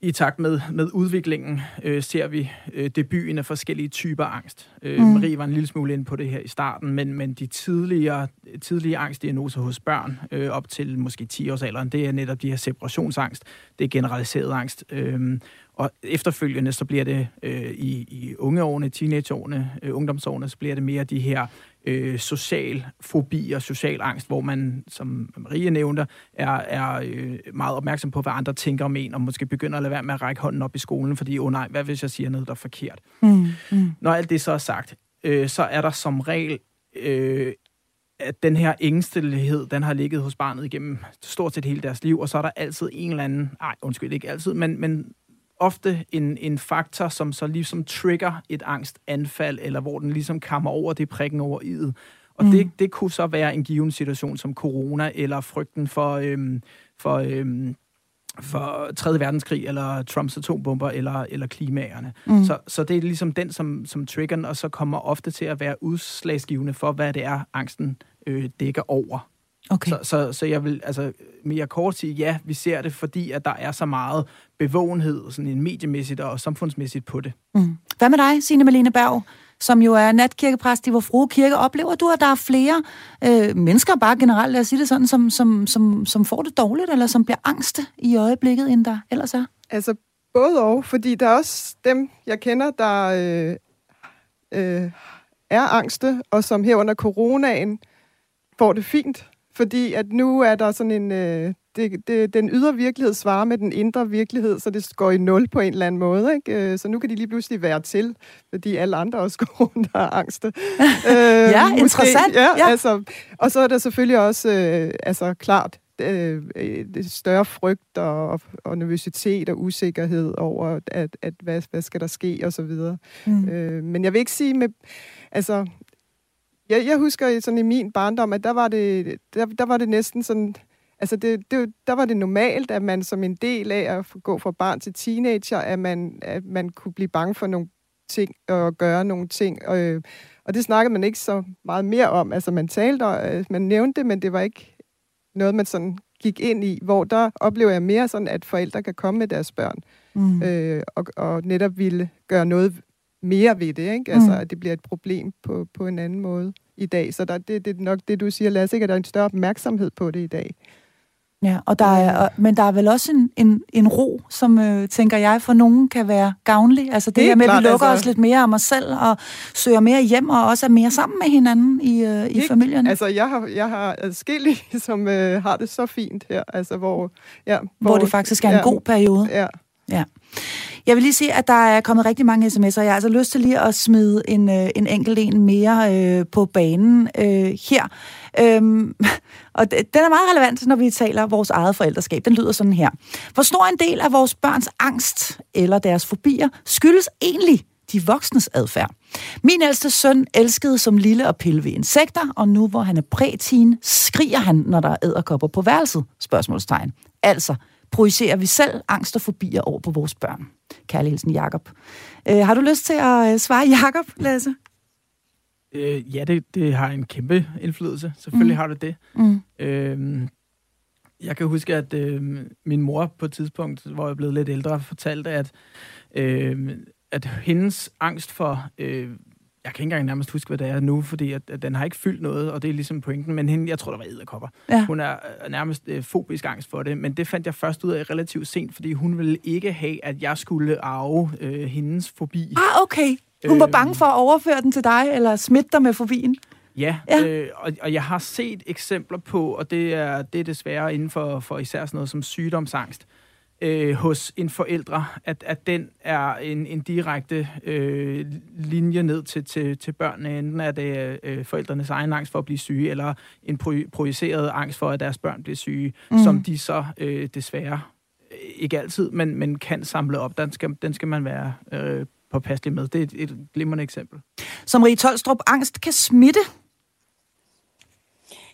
i takt med, med udviklingen øh, ser vi øh, debuten af forskellige typer angst. Øh, mm. Marie var en lille smule inde på det her i starten, men, men de tidligere, tidlige angstdiagnoser hos børn øh, op til måske 10-årsalderen, det er netop de her separationsangst, det er generaliseret angst. Øh, og efterfølgende så bliver det øh, i, i ungeårene, teenageårene, øh, ungdomsårene, så bliver det mere de her øh, social fobi og social angst, hvor man, som Marie nævnte, er, er øh, meget opmærksom på, hvad andre tænker om en, og måske begynder at lade være med at række hånden op i skolen, fordi, åh oh nej, hvad hvis jeg siger noget, der er forkert? Mm, mm. Når alt det så er sagt, øh, så er der som regel øh, at den her ængstelighed, den har ligget hos barnet igennem stort set hele deres liv, og så er der altid en eller anden, nej, undskyld, ikke altid, men, men ofte en, en faktor, som så ligesom trigger et angstanfald, eller hvor den ligesom kammer over det prikken over i'et. Og mm. det, det kunne så være en given situation som corona, eller frygten for, øhm, for, øhm, for 3. verdenskrig, eller Trumps atombomber, eller, eller klimaerne. Mm. Så, så det er ligesom den, som, som triggeren, og så kommer ofte til at være udslagsgivende for, hvad det er, angsten øh, dækker over. Okay. Så, så, så jeg vil altså mere kort sige, ja, vi ser det, fordi at der er så meget bevågenhed, sådan en mediemæssigt og samfundsmæssigt på det. Mm. Hvad med dig, Signe Malene Berg, som jo er natkirkepræst i Vor Frue Kirke? Oplever du, at der er flere øh, mennesker, bare generelt, lad os sige det sådan, som, som, som, som får det dårligt, eller som bliver angste i øjeblikket, end der ellers er? Altså, både og, fordi der er også dem, jeg kender, der øh, øh, er angste, og som her under coronaen får det fint fordi at nu er der sådan en... Øh, det, det, den ydre virkelighed svarer med den indre virkelighed, så det går i nul på en eller anden måde. Ikke? Øh, så nu kan de lige pludselig være til, fordi alle andre også går rundt og har angste. øh, ja, måske, interessant. Ja, ja. Altså, og så er der selvfølgelig også øh, altså, klart øh, større frygt og, og nervøsitet og usikkerhed over, at, at hvad, hvad skal der ske, og så videre. Mm. Øh, men jeg vil ikke sige med... Altså, jeg, jeg husker sådan i min barndom, at der var det, der, der var det næsten sådan... Altså, det, det, der var det normalt, at man som en del af at gå fra barn til teenager, at man, at man kunne blive bange for nogle ting og gøre nogle ting. Og, og det snakkede man ikke så meget mere om. Altså, man talte, og man nævnte det, men det var ikke noget, man sådan gik ind i, hvor der oplever jeg mere sådan, at forældre kan komme med deres børn mm. øh, og, og netop ville gøre noget mere ved det, ikke? Altså, mm. at det bliver et problem på, på en anden måde i dag. Så der, det, det er nok det, du siger, Lasse, ikke? at der er en større opmærksomhed på det i dag. Ja, og der er, men der er vel også en, en, en ro, som, øh, tænker jeg, for nogen kan være gavnlig. Altså det, det her med, at vi lukker altså... os lidt mere om os selv, og søger mere hjem, og også er mere sammen med hinanden i, øh, i familien. Altså jeg har, jeg har adskillige, som øh, har det så fint her, altså hvor... Ja, hvor, hvor det faktisk er en ja, god periode. Ja. ja. Jeg vil lige sige, at der er kommet rigtig mange sms'er. Jeg har altså lyst til lige at smide en, øh, en enkelt en mere øh, på banen øh, her. Øhm, og den er meget relevant, når vi taler vores eget forældreskab. Den lyder sådan her. Hvor stor en del af vores børns angst eller deres fobier skyldes egentlig de voksnes adfærd. Min ældste søn elskede som lille at pille ved insekter, og nu hvor han er prætin, skriger han, når der er æderkopper på værelset? Spørgsmålstegn. Altså, projicerer vi selv angst og fobier over på vores børn. Kærlig hilsen, Jakob. Øh, har du lyst til at øh, svare Jakob, Lasse? Øh, ja, det, det har en kæmpe indflydelse. Selvfølgelig mm. har det det. Mm. Øh, jeg kan huske, at øh, min mor på et tidspunkt, hvor jeg blevet lidt ældre, fortalte, at, øh, at hendes angst for øh, jeg kan ikke engang nærmest huske, hvad det er nu, fordi at, at den har ikke fyldt noget, og det er ligesom pointen, men hende, jeg tror, der var edderkopper. Ja. Hun er øh, nærmest øh, fobisk angst for det, men det fandt jeg først ud af relativt sent, fordi hun ville ikke have, at jeg skulle arve øh, hendes fobi. Ah, okay. Hun var bange for at overføre den til dig, eller smitte dig med fobien? Ja, ja. Øh, og, og jeg har set eksempler på, og det er, det er desværre inden for, for især sådan noget som sygdomsangst, øh, hos en forældre, at, at den er en, en direkte øh, linje ned til, til, til børnene. Enten er det øh, forældrenes egen angst for at blive syge, eller en pro- projiceret angst for, at deres børn bliver syge, mm. som de så øh, desværre øh, ikke altid, men, men kan samle op. Den skal, den skal man være øh, påpasselig med. Det er et, et glimrende eksempel. Som Rie Tolstrup, angst kan smitte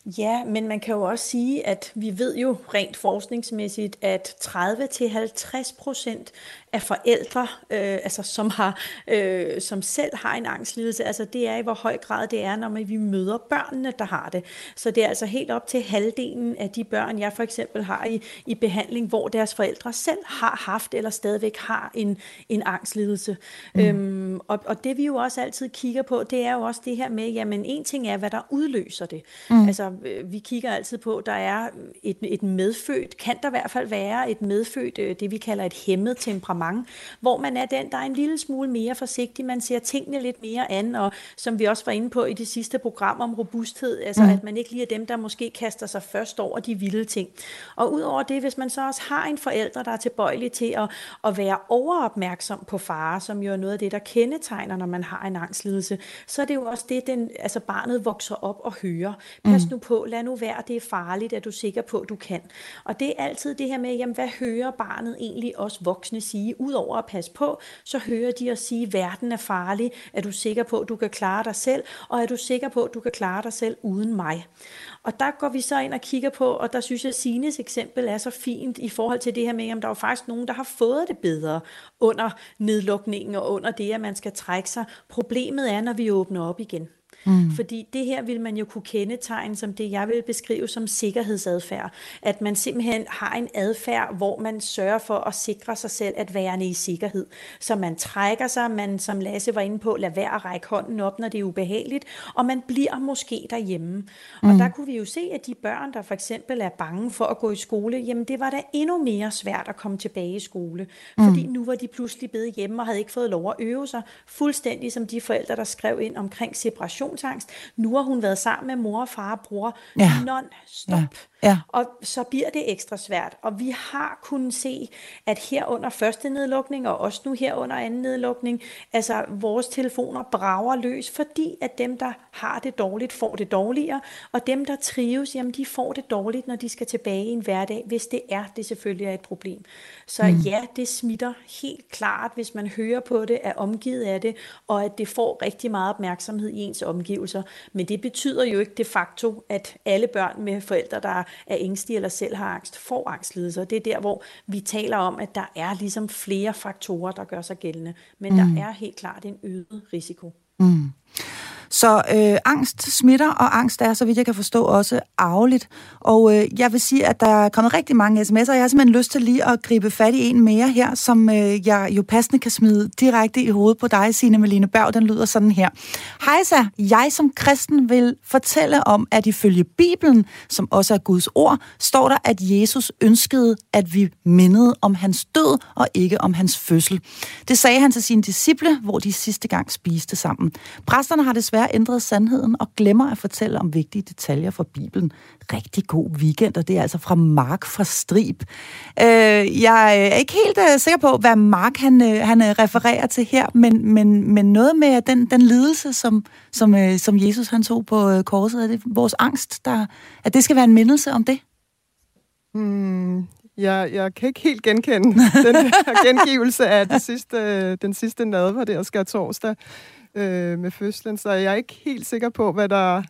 Ja, men man kan jo også sige, at vi ved jo rent forskningsmæssigt, at 30-50 procent af forældre, øh, altså som, har, øh, som selv har en angstlidelse, altså det er i hvor høj grad det er, når vi møder børnene, der har det. Så det er altså helt op til halvdelen af de børn, jeg for eksempel har i, i behandling, hvor deres forældre selv har haft eller stadigvæk har en, en angstlidelse. Mm. Øhm, og, og det vi jo også altid kigger på, det er jo også det her med, jamen en ting er, hvad der udløser det. Mm. Altså øh, vi kigger altid på, der er et, et medfødt, kan der i hvert fald være et medfødt, øh, det vi kalder et hæmmet temperament, temperament, hvor man er den, der er en lille smule mere forsigtig, man ser tingene lidt mere an, og som vi også var inde på i det sidste program om robusthed, altså mm. at man ikke lige er dem, der måske kaster sig først over de vilde ting. Og udover det, hvis man så også har en forælder, der er tilbøjelig til at, at være overopmærksom på fare, som jo er noget af det, der kendetegner, når man har en angstlidelse, så er det jo også det, den, altså barnet vokser op og hører. Pas mm. nu på, lad nu være, det er farligt, at du er sikker på, at du kan. Og det er altid det her med, jamen, hvad hører barnet egentlig også voksne sige? Udover at passe på, så hører de at sige, at verden er farlig, er du sikker på, at du kan klare dig selv, og er du sikker på, at du kan klare dig selv uden mig. Og der går vi så ind og kigger på, og der synes jeg, at Sines eksempel er så fint i forhold til det her med, at der er jo faktisk nogen, der har fået det bedre under nedlukningen og under det, at man skal trække sig. Problemet er, når vi åbner op igen. Mm. Fordi det her vil man jo kunne kendetegne som det, jeg vil beskrive som sikkerhedsadfærd. At man simpelthen har en adfærd, hvor man sørger for at sikre sig selv at være i sikkerhed. Så man trækker sig, man som Lasse var inde på, lader være at række hånden op, når det er ubehageligt, og man bliver måske derhjemme. Mm. Og der kunne vi jo se, at de børn, der for eksempel er bange for at gå i skole, jamen det var da endnu mere svært at komme tilbage i skole. Mm. Fordi nu var de pludselig blevet hjemme og havde ikke fået lov at øve sig, fuldstændig som de forældre, der skrev ind omkring separation præstationsangst. Nu har hun været sammen med mor, far og bror ja. non-stop. Ja. Ja. Og så bliver det ekstra svært. Og vi har kunnet se, at her under første nedlukning, og også nu her under anden nedlukning, altså vores telefoner brager løs, fordi at dem, der har det dårligt, får det dårligere, og dem, der trives, jamen de får det dårligt, når de skal tilbage i en hverdag, hvis det er, det selvfølgelig er et problem. Så mm. ja, det smitter helt klart, hvis man hører på det, er omgivet af det, og at det får rigtig meget opmærksomhed i ens omgivelser. Men det betyder jo ikke de facto, at alle børn med forældre, der er ængstelige eller selv har angst, får angstlidelser. Det er der, hvor vi taler om, at der er ligesom flere faktorer, der gør sig gældende. Men mm. der er helt klart en øget risiko. Mm. Så øh, angst smitter, og angst er, så vidt jeg kan forstå, også arveligt. Og øh, jeg vil sige, at der er kommet rigtig mange sms'er, og jeg har simpelthen lyst til lige at gribe fat i en mere her, som øh, jeg jo passende kan smide direkte i hovedet på dig, Signe Melene Berg. Den lyder sådan her. Hejsa, jeg som kristen vil fortælle om, at ifølge Bibelen, som også er Guds ord, står der, at Jesus ønskede, at vi mindede om hans død og ikke om hans fødsel. Det sagde han til sine disciple, hvor de sidste gang spiste sammen. Præsterne har desværre ændret sandheden og glemmer at fortælle om vigtige detaljer fra Bibelen. Rigtig god weekend, og det er altså fra Mark fra Strib. Øh, jeg er ikke helt uh, sikker på, hvad Mark han, uh, han øh, refererer til her, men, men, men noget med den, den lidelse, som, som, uh, som Jesus han tog på uh, korset, er det vores angst, der, at det skal være en mindelse om det? Hmm, jeg, jeg kan ikke helt genkende den der gengivelse af det sidste, den sidste nadver der skal torsdag øh, med fødslen, så jeg er ikke helt sikker på, hvad der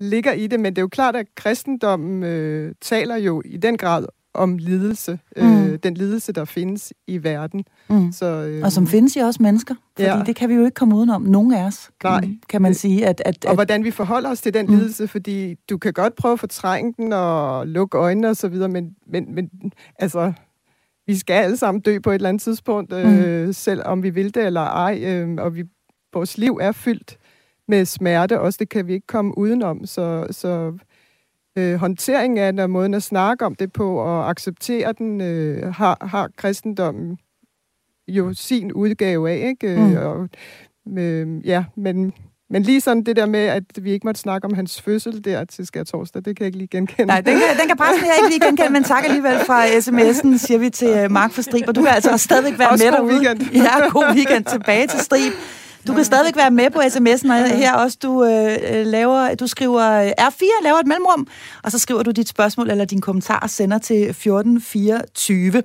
ligger i det, men det er jo klart, at kristendommen øh, taler jo i den grad om lidelse, øh, mm. øh, den lidelse, der findes i verden. Mm. Så, øh, og som findes i os mennesker, fordi ja. det kan vi jo ikke komme udenom, nogen af os, Nej. kan man sige. At, at, og at, hvordan vi forholder os til den mm. lidelse, fordi du kan godt prøve at fortrænge den og lukke øjnene og så videre, men, men, men altså, vi skal alle sammen dø på et eller andet tidspunkt, øh, mm. selv om vi vil det eller ej, øh, og vi vores liv er fyldt med smerte, også det kan vi ikke komme udenom. Så, så øh, håndteringen af den og måden at snakke om det på og acceptere den, øh, har, har kristendommen jo sin udgave af, ikke? Mm. Og, øh, ja, men men lige sådan det der med, at vi ikke måtte snakke om hans fødsel der til skær torsdag, det kan jeg ikke lige genkende. Nej, den kan, den kan pressen jeg ikke lige genkende, men tak alligevel fra sms'en, siger vi til uh, Mark for Strib. Og du kan altså stadigvæk være også med derude. Weekend. Ja, god weekend tilbage til Strib. Du kan stadigvæk være med på sms'en, og her også, du, øh, laver, du skriver øh, R4, laver et mellemrum, og så skriver du dit spørgsmål eller din kommentar og sender til 1424.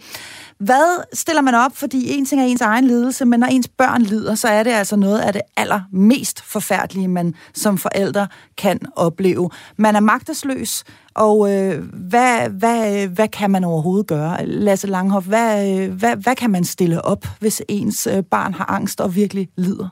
Hvad stiller man op? Fordi en ting er ens egen lidelse, men når ens børn lider, så er det altså noget af det allermest forfærdelige, man som forældre kan opleve. Man er magtesløs, og øh, hvad, hvad, hvad kan man overhovedet gøre? Lasse Langhoff, hvad, hvad, hvad kan man stille op, hvis ens øh, barn har angst og virkelig lider?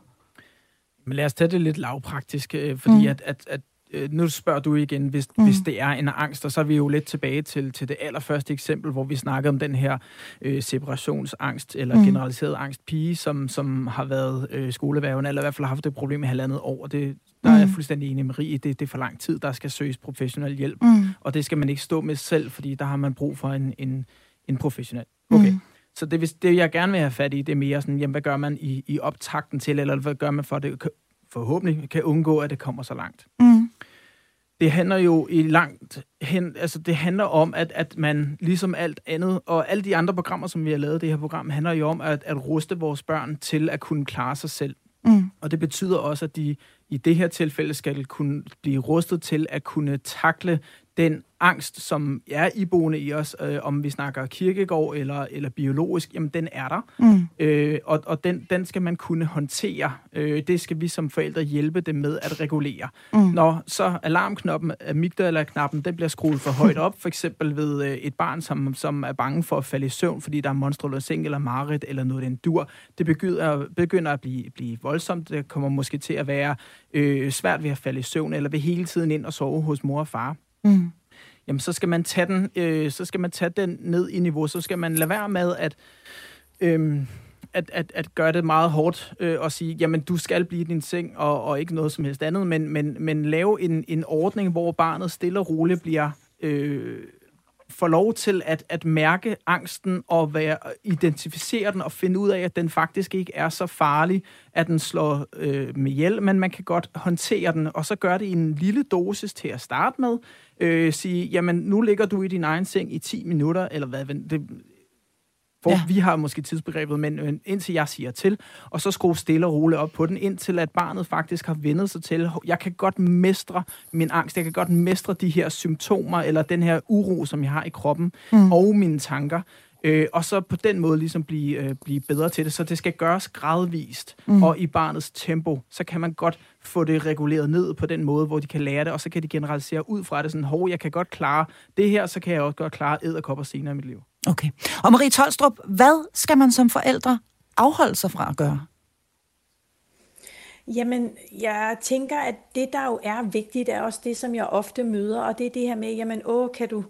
Men lad os tage det lidt lavpraktisk, øh, fordi mm. at, at, at øh, nu spørger du igen, hvis, mm. hvis det er en angst, og så er vi jo lidt tilbage til, til det allerførste eksempel, hvor vi snakkede om den her øh, separationsangst, eller mm. generaliseret angst pige, som, som har været øh, skolevæven, eller i hvert fald har haft det problem i halvandet år. Det, der mm. er jeg fuldstændig enig med Marie, det, det er for lang tid, der skal søges professionel hjælp, mm. og det skal man ikke stå med selv, fordi der har man brug for en, en, en professionel. Okay. Mm. Så det, det, jeg gerne vil have fat i, det er mere sådan, jamen, hvad gør man i, i optakten til, eller hvad gør man for, at det forhåbentlig kan undgå, at det kommer så langt. Mm. Det handler jo i langt hen, altså det handler om, at, at man ligesom alt andet, og alle de andre programmer, som vi har lavet det her program, handler jo om at, at ruste vores børn til at kunne klare sig selv. Mm. Og det betyder også, at de i det her tilfælde skal kunne blive rustet til at kunne takle den angst, som er iboende i os, øh, om vi snakker kirkegård eller, eller biologisk, jamen den er der. Mm. Øh, og og den, den skal man kunne håndtere. Øh, det skal vi som forældre hjælpe dem med at regulere. Mm. Når så alarmknoppen, amygdala-knappen, den bliver skruet for højt op, for eksempel ved øh, et barn, som, som er bange for at falde i søvn, fordi der er monstruøs seng eller marit eller noget den dur, det begynder, begynder at blive, blive voldsomt. Det kommer måske til at være øh, svært ved at falde i søvn, eller ved hele tiden ind og sove hos mor og far. Mm jamen så skal man tage den, øh, så skal man tage den ned i niveau. Så skal man lade være med at, øh, at, at, at gøre det meget hårdt øh, og sige, jamen du skal blive din seng og, og ikke noget som helst andet, men, men, men lave en, en ordning, hvor barnet stille og roligt bliver øh, får lov til at, at mærke angsten og være, øh, identificere den og finde ud af, at den faktisk ikke er så farlig, at den slår øh, med hjælp, men man kan godt håndtere den, og så gør det i en lille dosis til at starte med. Øh, sige, jamen nu ligger du i din egen seng i 10 minutter, eller hvad, det, hvor ja. vi har måske tidsbegrebet, men indtil jeg siger til, og så skrue stille og roligt op på den, indtil at barnet faktisk har vendet sig til, jeg kan godt mestre min angst, jeg kan godt mestre de her symptomer, eller den her uro, som jeg har i kroppen, mm. og mine tanker, øh, og så på den måde ligesom blive, øh, blive bedre til det. Så det skal gøres gradvist, mm. og i barnets tempo, så kan man godt få det reguleret ned på den måde, hvor de kan lære det, og så kan de generalisere ud fra det sådan, hov, jeg kan godt klare det her, så kan jeg også godt klare æderkopper senere i mit liv. Okay. Og Marie Tolstrup, hvad skal man som forældre afholde sig fra at gøre? Jamen, jeg tænker, at det, der jo er vigtigt, er også det, som jeg ofte møder, og det er det her med, jamen, åh, kan du,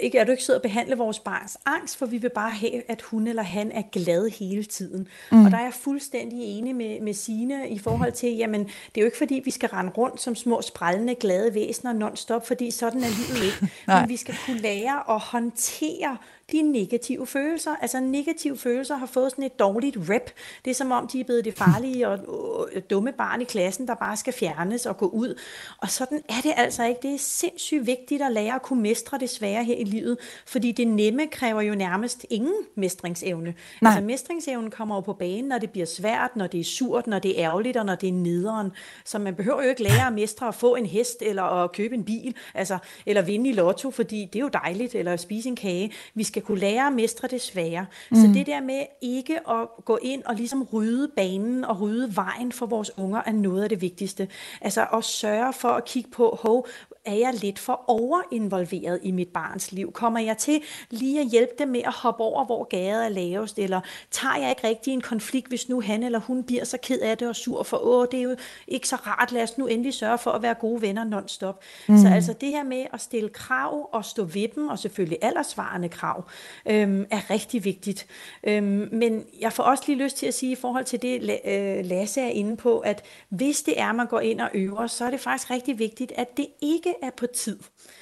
ikke, er du ikke sidde og behandle vores barns angst, for vi vil bare have, at hun eller han er glad hele tiden. Mm. Og der er jeg fuldstændig enig med, med Sine i forhold til, jamen, det er jo ikke fordi, vi skal rende rundt som små sprællende glade væsener non-stop, fordi sådan er livet ikke. Men vi skal kunne lære at håndtere de negative følelser. Altså negative følelser har fået sådan et dårligt rep. Det er som om, de er blevet det farlige og dumme barn i klassen, der bare skal fjernes og gå ud. Og sådan er det altså ikke. Det er sindssygt vigtigt at lære at kunne mestre det svære her i livet, fordi det nemme kræver jo nærmest ingen mestringsevne. Nej. Altså mestringsevnen kommer jo på banen, når det bliver svært, når det er surt, når det er ærgerligt og når det er nederen. Så man behøver jo ikke lære at mestre at få en hest eller at købe en bil, altså, eller vinde i lotto, fordi det er jo dejligt, eller at spise en kage. Vi skal kunne lære at mestre det svære. Mm. Så det der med ikke at gå ind og ligesom rydde banen og rydde vejen for vores unger er noget af det vigtigste. Altså at sørge for at kigge på, hov, er jeg lidt for overinvolveret i mit barns liv? Kommer jeg til lige at hjælpe dem med at hoppe over, hvor gaden er lavest? Eller tager jeg ikke rigtig en konflikt, hvis nu han eller hun bliver så ked af det og sur for, åh, det er jo ikke så rart, lad os nu endelig sørge for at være gode venner non-stop. Mm. Så altså det her med at stille krav og stå ved dem, og selvfølgelig aldersvarende krav, øhm, er rigtig vigtigt. Øhm, men jeg får også lige lyst til at sige i forhold til det, øh, Lasse er inde på, at hvis det er, man går ind og øver, så er det faktisk rigtig vigtigt, at det ikke er på tid.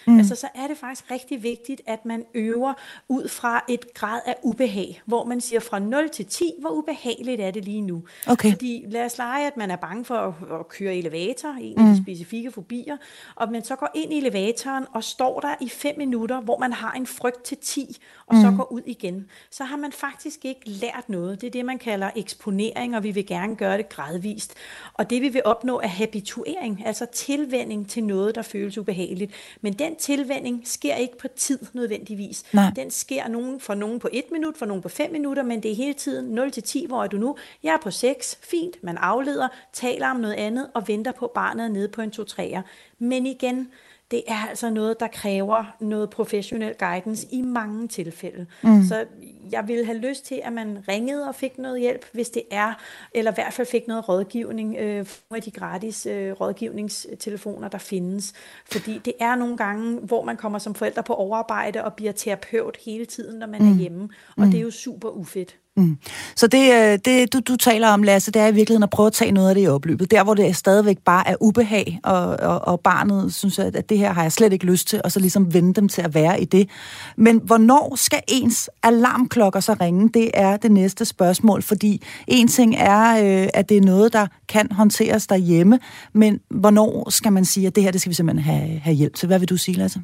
Mm. Altså, så er det faktisk rigtig vigtigt, at man øver ud fra et grad af ubehag, hvor man siger fra 0 til 10, hvor ubehageligt er det lige nu. Okay. Fordi lad os lege, at man er bange for at, at køre elevator, en af mm. de specifikke fobier, og man så går ind i elevatoren og står der i 5 minutter, hvor man har en frygt til 10, og mm. så går ud igen. Så har man faktisk ikke lært noget. Det er det, man kalder eksponering, og vi vil gerne gøre det gradvist. Og det vi vil opnå er habituering, altså tilvænding til noget, der føles ubehageligt. Men den tilvænding sker ikke på tid nødvendigvis. Nej. Den sker nogen, for nogen på et minut, for nogen på fem minutter, men det er hele tiden 0 til 10, hvor er du nu? Jeg er på 6, fint, man afleder, taler om noget andet og venter på barnet nede på en 2-3'er. Men igen, det er altså noget, der kræver noget professionel guidance i mange tilfælde. Mm. Så jeg vil have lyst til, at man ringede og fik noget hjælp, hvis det er, eller i hvert fald fik noget rådgivning, øh, af de gratis øh, rådgivningstelefoner, der findes. Fordi det er nogle gange, hvor man kommer som forældre på overarbejde og bliver terapeut hele tiden, når man mm. er hjemme, og mm. det er jo super ufedt. Mm. Så det, øh, det du, du taler om, Lasse, det er i virkeligheden at prøve at tage noget af det i opløbet. Der, hvor det stadigvæk bare er ubehag, og, og, og barnet synes, at det her har jeg slet ikke lyst til, og så ligesom vende dem til at være i det. Men hvornår skal ens alarmklokker så ringe? Det er det næste spørgsmål, fordi en ting er, øh, at det er noget, der kan håndteres derhjemme, men hvornår skal man sige, at det her, det skal vi simpelthen have, have hjælp til? Hvad vil du sige, Lasse?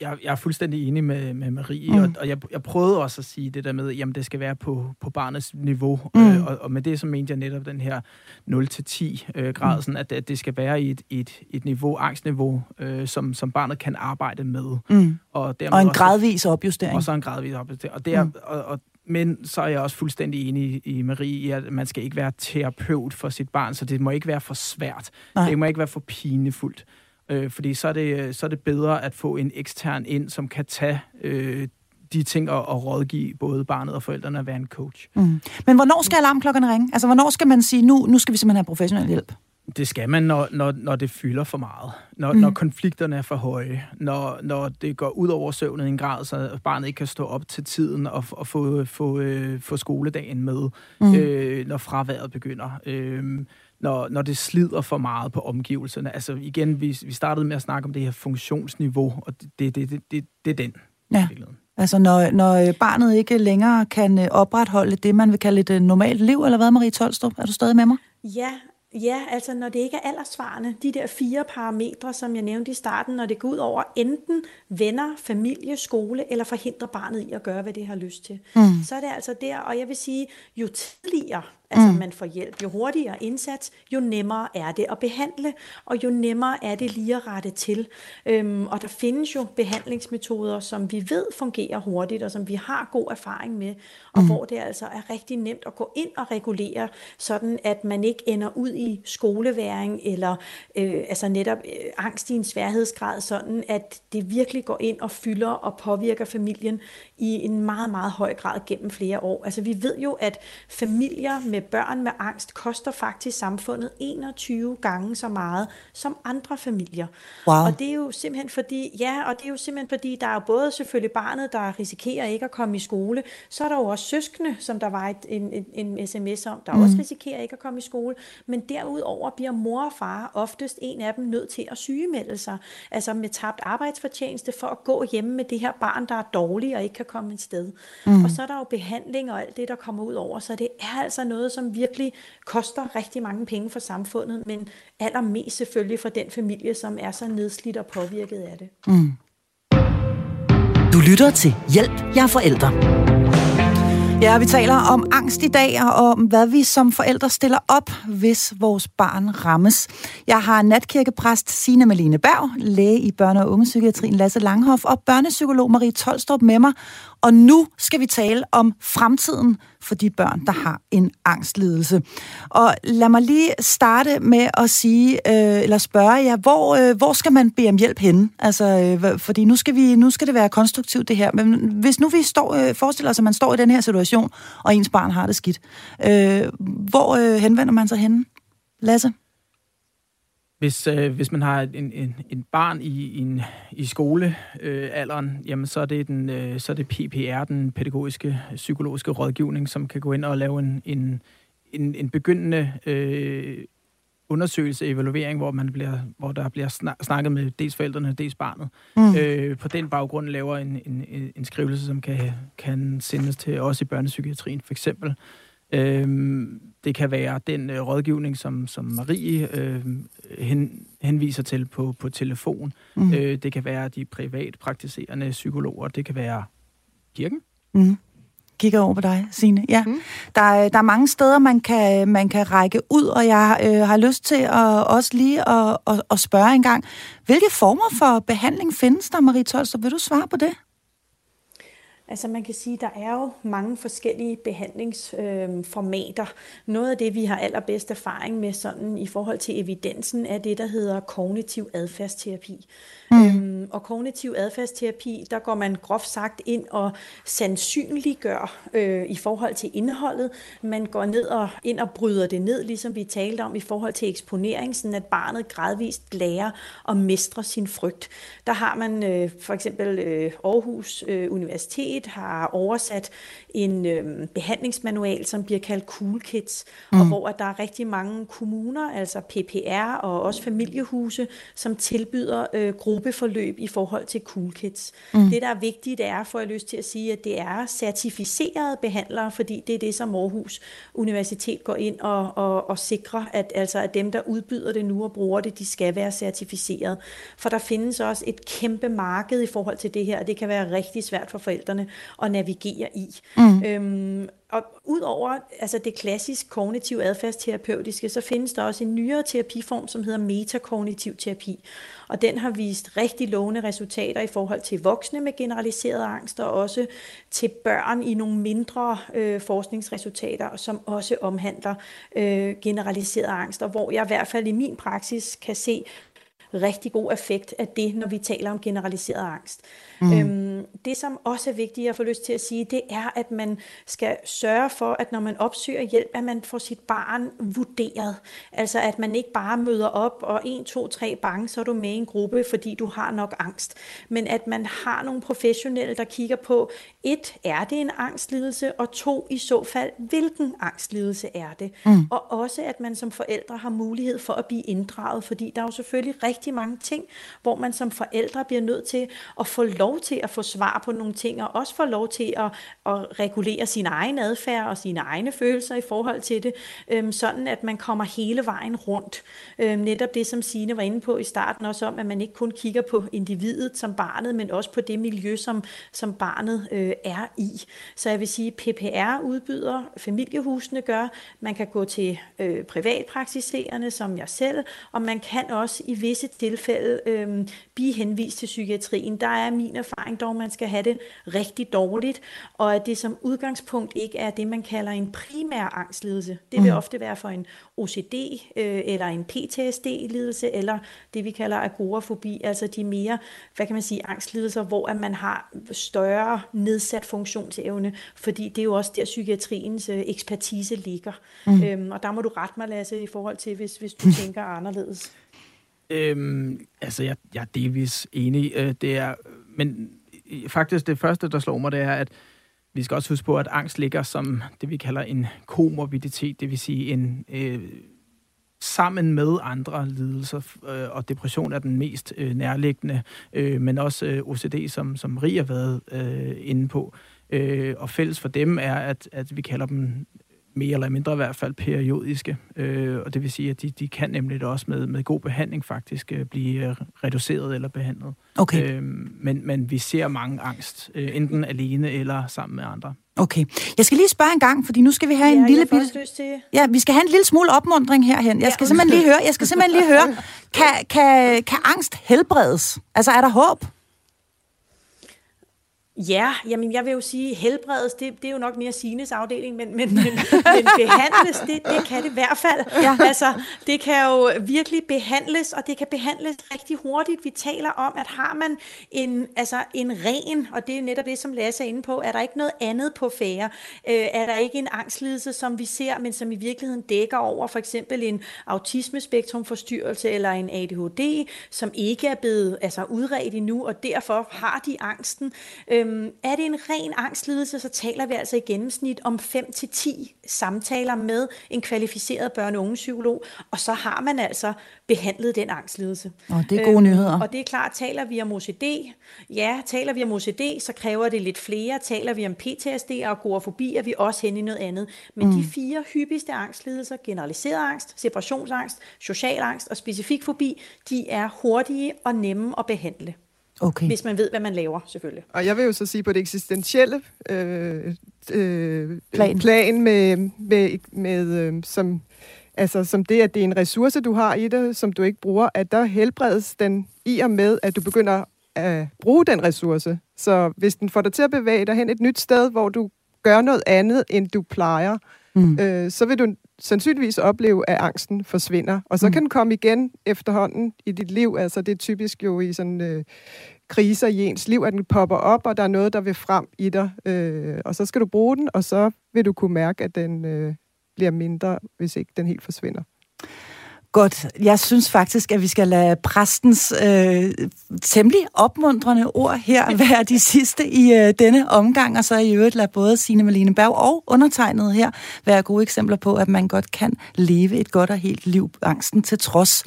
Jeg, jeg er fuldstændig enig med, med Marie, mm. og, og jeg, jeg prøvede også at sige det der med, jamen det skal være på, på barnets niveau, mm. øh, og, og med det så mente jeg netop den her 0-10 øh, grad, mm. sådan at, at det skal være i et, et, et niveau, angstniveau, øh, som, som barnet kan arbejde med. Mm. Og, dermed og en også, gradvis opjustering. Og så en gradvis opjustering. Og, der, mm. og, og men så er jeg også fuldstændig enig i Marie i, at man skal ikke være terapeut for sit barn, så det må ikke være for svært. Nej. Det må ikke være for pinefuldt. Øh, fordi så er, det, så er det bedre at få en ekstern ind, som kan tage øh, de ting og, og rådgive både barnet og forældrene at være en coach. Mm. Men hvornår skal alarmklokkerne ringe? Altså, hvornår skal man sige, nu, nu skal vi simpelthen have professionel hjælp? Det skal man, når, når, når det fylder for meget. Når, mm. når konflikterne er for høje. Når, når det går ud over søvnet i en grad, så barnet ikke kan stå op til tiden og, og få, få, øh, få skoledagen med. Mm. Øh, når fraværet begynder. Øh, når, når det slider for meget på omgivelserne. Altså igen, vi, vi startede med at snakke om det her funktionsniveau, og det, det, det, det, det er den. Ja. Altså når, når barnet ikke længere kan øh, opretholde det, man vil kalde et øh, normalt liv, eller hvad, Marie Tolstrup? Er du stadig med mig? Ja, Ja, altså når det ikke er aldersvarende, de der fire parametre, som jeg nævnte i starten, når det går ud over enten venner, familie, skole, eller forhindrer barnet i at gøre, hvad det har lyst til, mm. så er det altså der, og jeg vil sige, jo tidligere altså mm. man får hjælp. Jo hurtigere indsats, jo nemmere er det at behandle, og jo nemmere er det lige at rette til. Øhm, og der findes jo behandlingsmetoder, som vi ved fungerer hurtigt, og som vi har god erfaring med, og mm. hvor det altså er rigtig nemt at gå ind og regulere, sådan at man ikke ender ud i skoleværing, eller øh, altså netop øh, angst i en sværhedsgrad, sådan at det virkelig går ind og fylder og påvirker familien i en meget, meget høj grad gennem flere år. Altså vi ved jo, at familier med børn med angst koster faktisk samfundet 21 gange så meget som andre familier. Wow. Og det er jo simpelthen fordi, ja, og det er jo simpelthen fordi, der er både selvfølgelig barnet, der risikerer ikke at komme i skole, så er der jo også søskende, som der var et, en, en, en sms om, der mm. også risikerer ikke at komme i skole, men derudover bliver mor og far oftest en af dem nødt til at sygemelde sig, altså med tabt arbejdsfortjeneste for at gå hjemme med det her barn, der er dårlig og ikke kan komme et sted. Mm. Og så er der jo behandling og alt det, der kommer ud over, så det er altså noget, som virkelig koster rigtig mange penge for samfundet, men allermest selvfølgelig for den familie, som er så nedslidt og påvirket af det. Mm. Du lytter til Hjælp, jeg er forældre. Ja, vi taler om angst i dag, og om hvad vi som forældre stiller op, hvis vores barn rammes. Jeg har natkirkepræst Signe Malene Berg, læge i børne- og ungepsykiatrien Lasse Langhoff og børnepsykolog Marie Tolstrup med mig. Og nu skal vi tale om fremtiden for de børn, der har en angstlidelse. Og lad mig lige starte med at sige, øh, eller spørge jer, hvor, øh, hvor skal man bede om hjælp henne? Altså, øh, fordi nu skal, vi, nu skal det være konstruktivt det her. Men hvis nu vi står, øh, forestiller os, at man står i den her situation, og ens barn har det skidt, øh, hvor øh, henvender man sig henne? Lasse? Hvis, øh, hvis man har en, en, en barn i, en, i skolealderen, øh, jamen så er, det den, øh, så er det PPR, den pædagogiske psykologiske rådgivning, som kan gå ind og lave en, en, en, en begyndende øh, undersøgelse, evaluering, hvor, man bliver, hvor der bliver snakket med dels forældrene, dels barnet. Mm. Øh, på den baggrund laver en, en, en skrivelse, som kan, kan sendes til os i børnepsykiatrien, for eksempel. Øhm, det kan være den øh, rådgivning, som, som Marie øh, hen, henviser til på, på telefon. Mm. Øh, det kan være de privat praktiserende psykologer. Det kan være kirken. Mm. Kigger over på dig, Signe. Ja. Mm. Der, der er mange steder, man kan, man kan række ud, og jeg øh, har lyst til at, også lige at, at, at spørge en gang, hvilke former for behandling findes der, Marie Tolster? Vil du svare på det? Altså man kan sige, der er jo mange forskellige behandlingsformater. Øh, Noget af det, vi har allerbedst erfaring med sådan i forhold til evidensen, er det, der hedder kognitiv adfærdsterapi. Mm. Øhm, og kognitiv adfærdsterapi, der går man groft sagt ind og sandsynliggør øh, i forhold til indholdet. Man går ned og ind og bryder det ned, ligesom vi talte om i forhold til eksponering, sådan at barnet gradvist lærer at mestre sin frygt. Der har man øh, for eksempel øh, Aarhus øh, Universitet, Universitet har oversat en øh, behandlingsmanual, som bliver kaldt Cool Kids, mm. og hvor at der er rigtig mange kommuner, altså PPR og også familiehuse, som tilbyder øh, gruppeforløb i forhold til Cool Kids. Mm. Det, der er vigtigt, er, for jeg lyst til at sige, at det er certificerede behandlere, fordi det er det, som Aarhus Universitet går ind og, og, og sikrer, at, altså, at dem, der udbyder det nu og bruger det, de skal være certificeret. For der findes også et kæmpe marked i forhold til det her, og det kan være rigtig svært for forældrene at navigere i. Mm. Øhm, og udover altså det klassisk kognitiv adfærdsterapeutiske, så findes der også en nyere terapiform, som hedder metakognitiv terapi. Og den har vist rigtig lovende resultater i forhold til voksne med generaliseret angst, og også til børn i nogle mindre øh, forskningsresultater, som også omhandler øh, generaliseret angst, og hvor jeg i hvert fald i min praksis kan se rigtig god effekt af det, når vi taler om generaliseret angst. Mm. Øhm, det, som også er vigtigt at få lyst til at sige, det er, at man skal sørge for, at når man opsøger hjælp, at man får sit barn vurderet. Altså, at man ikke bare møder op, og 1, 2, 3 bange, så er du med i en gruppe, fordi du har nok angst. Men at man har nogle professionelle, der kigger på, et, er det en angstlidelse, og to, i så fald, hvilken angstlidelse er det? Mm. Og også, at man som forældre har mulighed for at blive inddraget, fordi der er jo selvfølgelig rigtig mange ting, hvor man som forældre bliver nødt til at få lov lov til at få svar på nogle ting, og også få lov til at, at regulere sin egen adfærd og sine egne følelser i forhold til det, øhm, sådan at man kommer hele vejen rundt. Øhm, netop det, som Sine var inde på i starten, også om, at man ikke kun kigger på individet som barnet, men også på det miljø, som, som barnet øh, er i. Så jeg vil sige, PPR udbyder, familiehusene gør, man kan gå til øh, privatpraktiserende, som jeg selv, og man kan også i visse tilfælde øh, blive henvist til psykiatrien. Der er min erfaring dog, man skal have det rigtig dårligt, og at det som udgangspunkt ikke er det, man kalder en primær angstlidelse. Det vil mm. ofte være for en OCD øh, eller en PTSD-lidelse, eller det vi kalder agorafobi, altså de mere, hvad kan man sige, angstlidelser, hvor at man har større nedsat funktionsevne, fordi det er jo også der psykiatriens øh, ekspertise ligger. Mm. Øhm, og der må du rette mig, Lasse, i forhold til, hvis, hvis du tænker anderledes. Øhm, altså, jeg, jeg er delvis enig. Øh, det er men faktisk det første, der slår mig, det er, at vi skal også huske på, at angst ligger som det, vi kalder en komorbiditet, det vil sige en øh, sammen med andre lidelser, øh, og depression er den mest øh, nærliggende, øh, men også øh, OCD, som, som Rie har været øh, inde på. Øh, og fælles for dem er, at, at vi kalder dem mere eller mindre i hvert fald periodiske. Øh, og det vil sige, at de, de kan nemlig også med, med god behandling faktisk øh, blive øh, reduceret eller behandlet. Okay. Øh, men, men vi ser mange angst, øh, enten alene eller sammen med andre. Okay. Jeg skal lige spørge en gang, fordi nu skal vi have ja, en lille bil... til... Ja, vi skal have en lille smule opmundring herhen. Jeg skal ja, simpelthen lige høre, jeg skal simpelthen lige høre, kan, kan, kan angst helbredes? Altså, er der håb? Ja, jamen jeg vil jo sige, helbredes, det, det er jo nok mere Sines afdeling, men, men, men, men behandles, det, det kan det i hvert fald. Ja. Altså, det kan jo virkelig behandles, og det kan behandles rigtig hurtigt. Vi taler om, at har man en, altså en ren, og det er netop det, som Lasse er inde på, er der ikke noget andet på færre? Øh, er der ikke en angstlidelse, som vi ser, men som i virkeligheden dækker over for eksempel en autismespektrumforstyrrelse eller en ADHD, som ikke er blevet altså, udredt endnu, og derfor har de angsten. Øh, Øhm, er det en ren angstlidelse, så taler vi altså i gennemsnit om 5-10 samtaler med en kvalificeret børne- og psykolog, og så har man altså behandlet den angstlidelse. Og det er gode øhm, nyheder. Og det er klart, taler vi om OCD, ja, taler vi om OCD, så kræver det lidt flere. Taler vi om PTSD og agorafobi, er vi også hen i noget andet. Men mm. de fire hyppigste angstlidelser, generaliseret angst, separationsangst, social angst og specifik fobi, de er hurtige og nemme at behandle. Okay. Hvis man ved, hvad man laver, selvfølgelig. Og jeg vil jo så sige, på det eksistentielle øh, øh, plan. plan med, med, med øh, som, altså, som det, at det er en ressource, du har i det, som du ikke bruger, at der helbredes den i og med, at du begynder at bruge den ressource. Så hvis den får dig til at bevæge dig hen et nyt sted, hvor du gør noget andet, end du plejer, mm. øh, så vil du sandsynligvis opleve, at angsten forsvinder. Og så mm. kan den komme igen efterhånden i dit liv. Altså det er typisk jo i sådan øh, kriser i ens liv, at den popper op, og der er noget, der vil frem i dig. Øh, og så skal du bruge den, og så vil du kunne mærke, at den øh, bliver mindre, hvis ikke den helt forsvinder. Godt. Jeg synes faktisk, at vi skal lade præstens øh, temmelig opmuntrende ord her være de sidste i øh, denne omgang, og så i øvrigt lade både Signe Malene Berg og undertegnet her være gode eksempler på, at man godt kan leve et godt og helt liv, angsten til trods.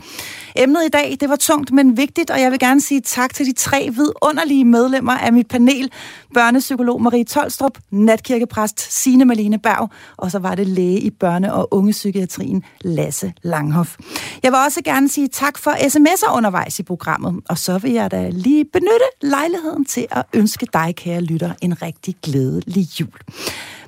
Emnet i dag, det var tungt, men vigtigt, og jeg vil gerne sige tak til de tre vidunderlige medlemmer af mit panel. Børnepsykolog Marie Tolstrup, natkirkepræst Signe Malene Berg, og så var det læge i børne- og ungepsykiatrien Lasse Langhoff. Jeg vil også gerne sige tak for sms'er undervejs i programmet, og så vil jeg da lige benytte lejligheden til at ønske dig, kære lytter, en rigtig glædelig jul.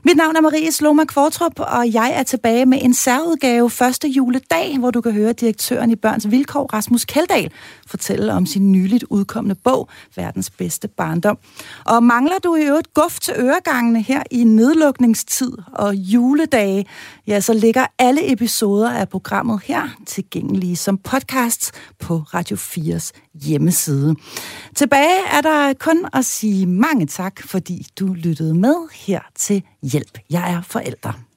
Mit navn er Marie Sloma Kvartrup, og jeg er tilbage med en særudgave første juledag, hvor du kan høre direktøren i Børns Vilkår, Rasmus Keldahl, fortælle om sin nyligt udkommende bog, Verdens bedste barndom. Og mangler du i øvrigt guf til øregangene her i nedlukningstid og juledage, ja, så ligger alle episoder af programmet her tilgængelige som podcasts på Radio 4's hjemmeside. Tilbage er der kun at sige mange tak, fordi du lyttede med her til Hjælp. Jeg er forælder.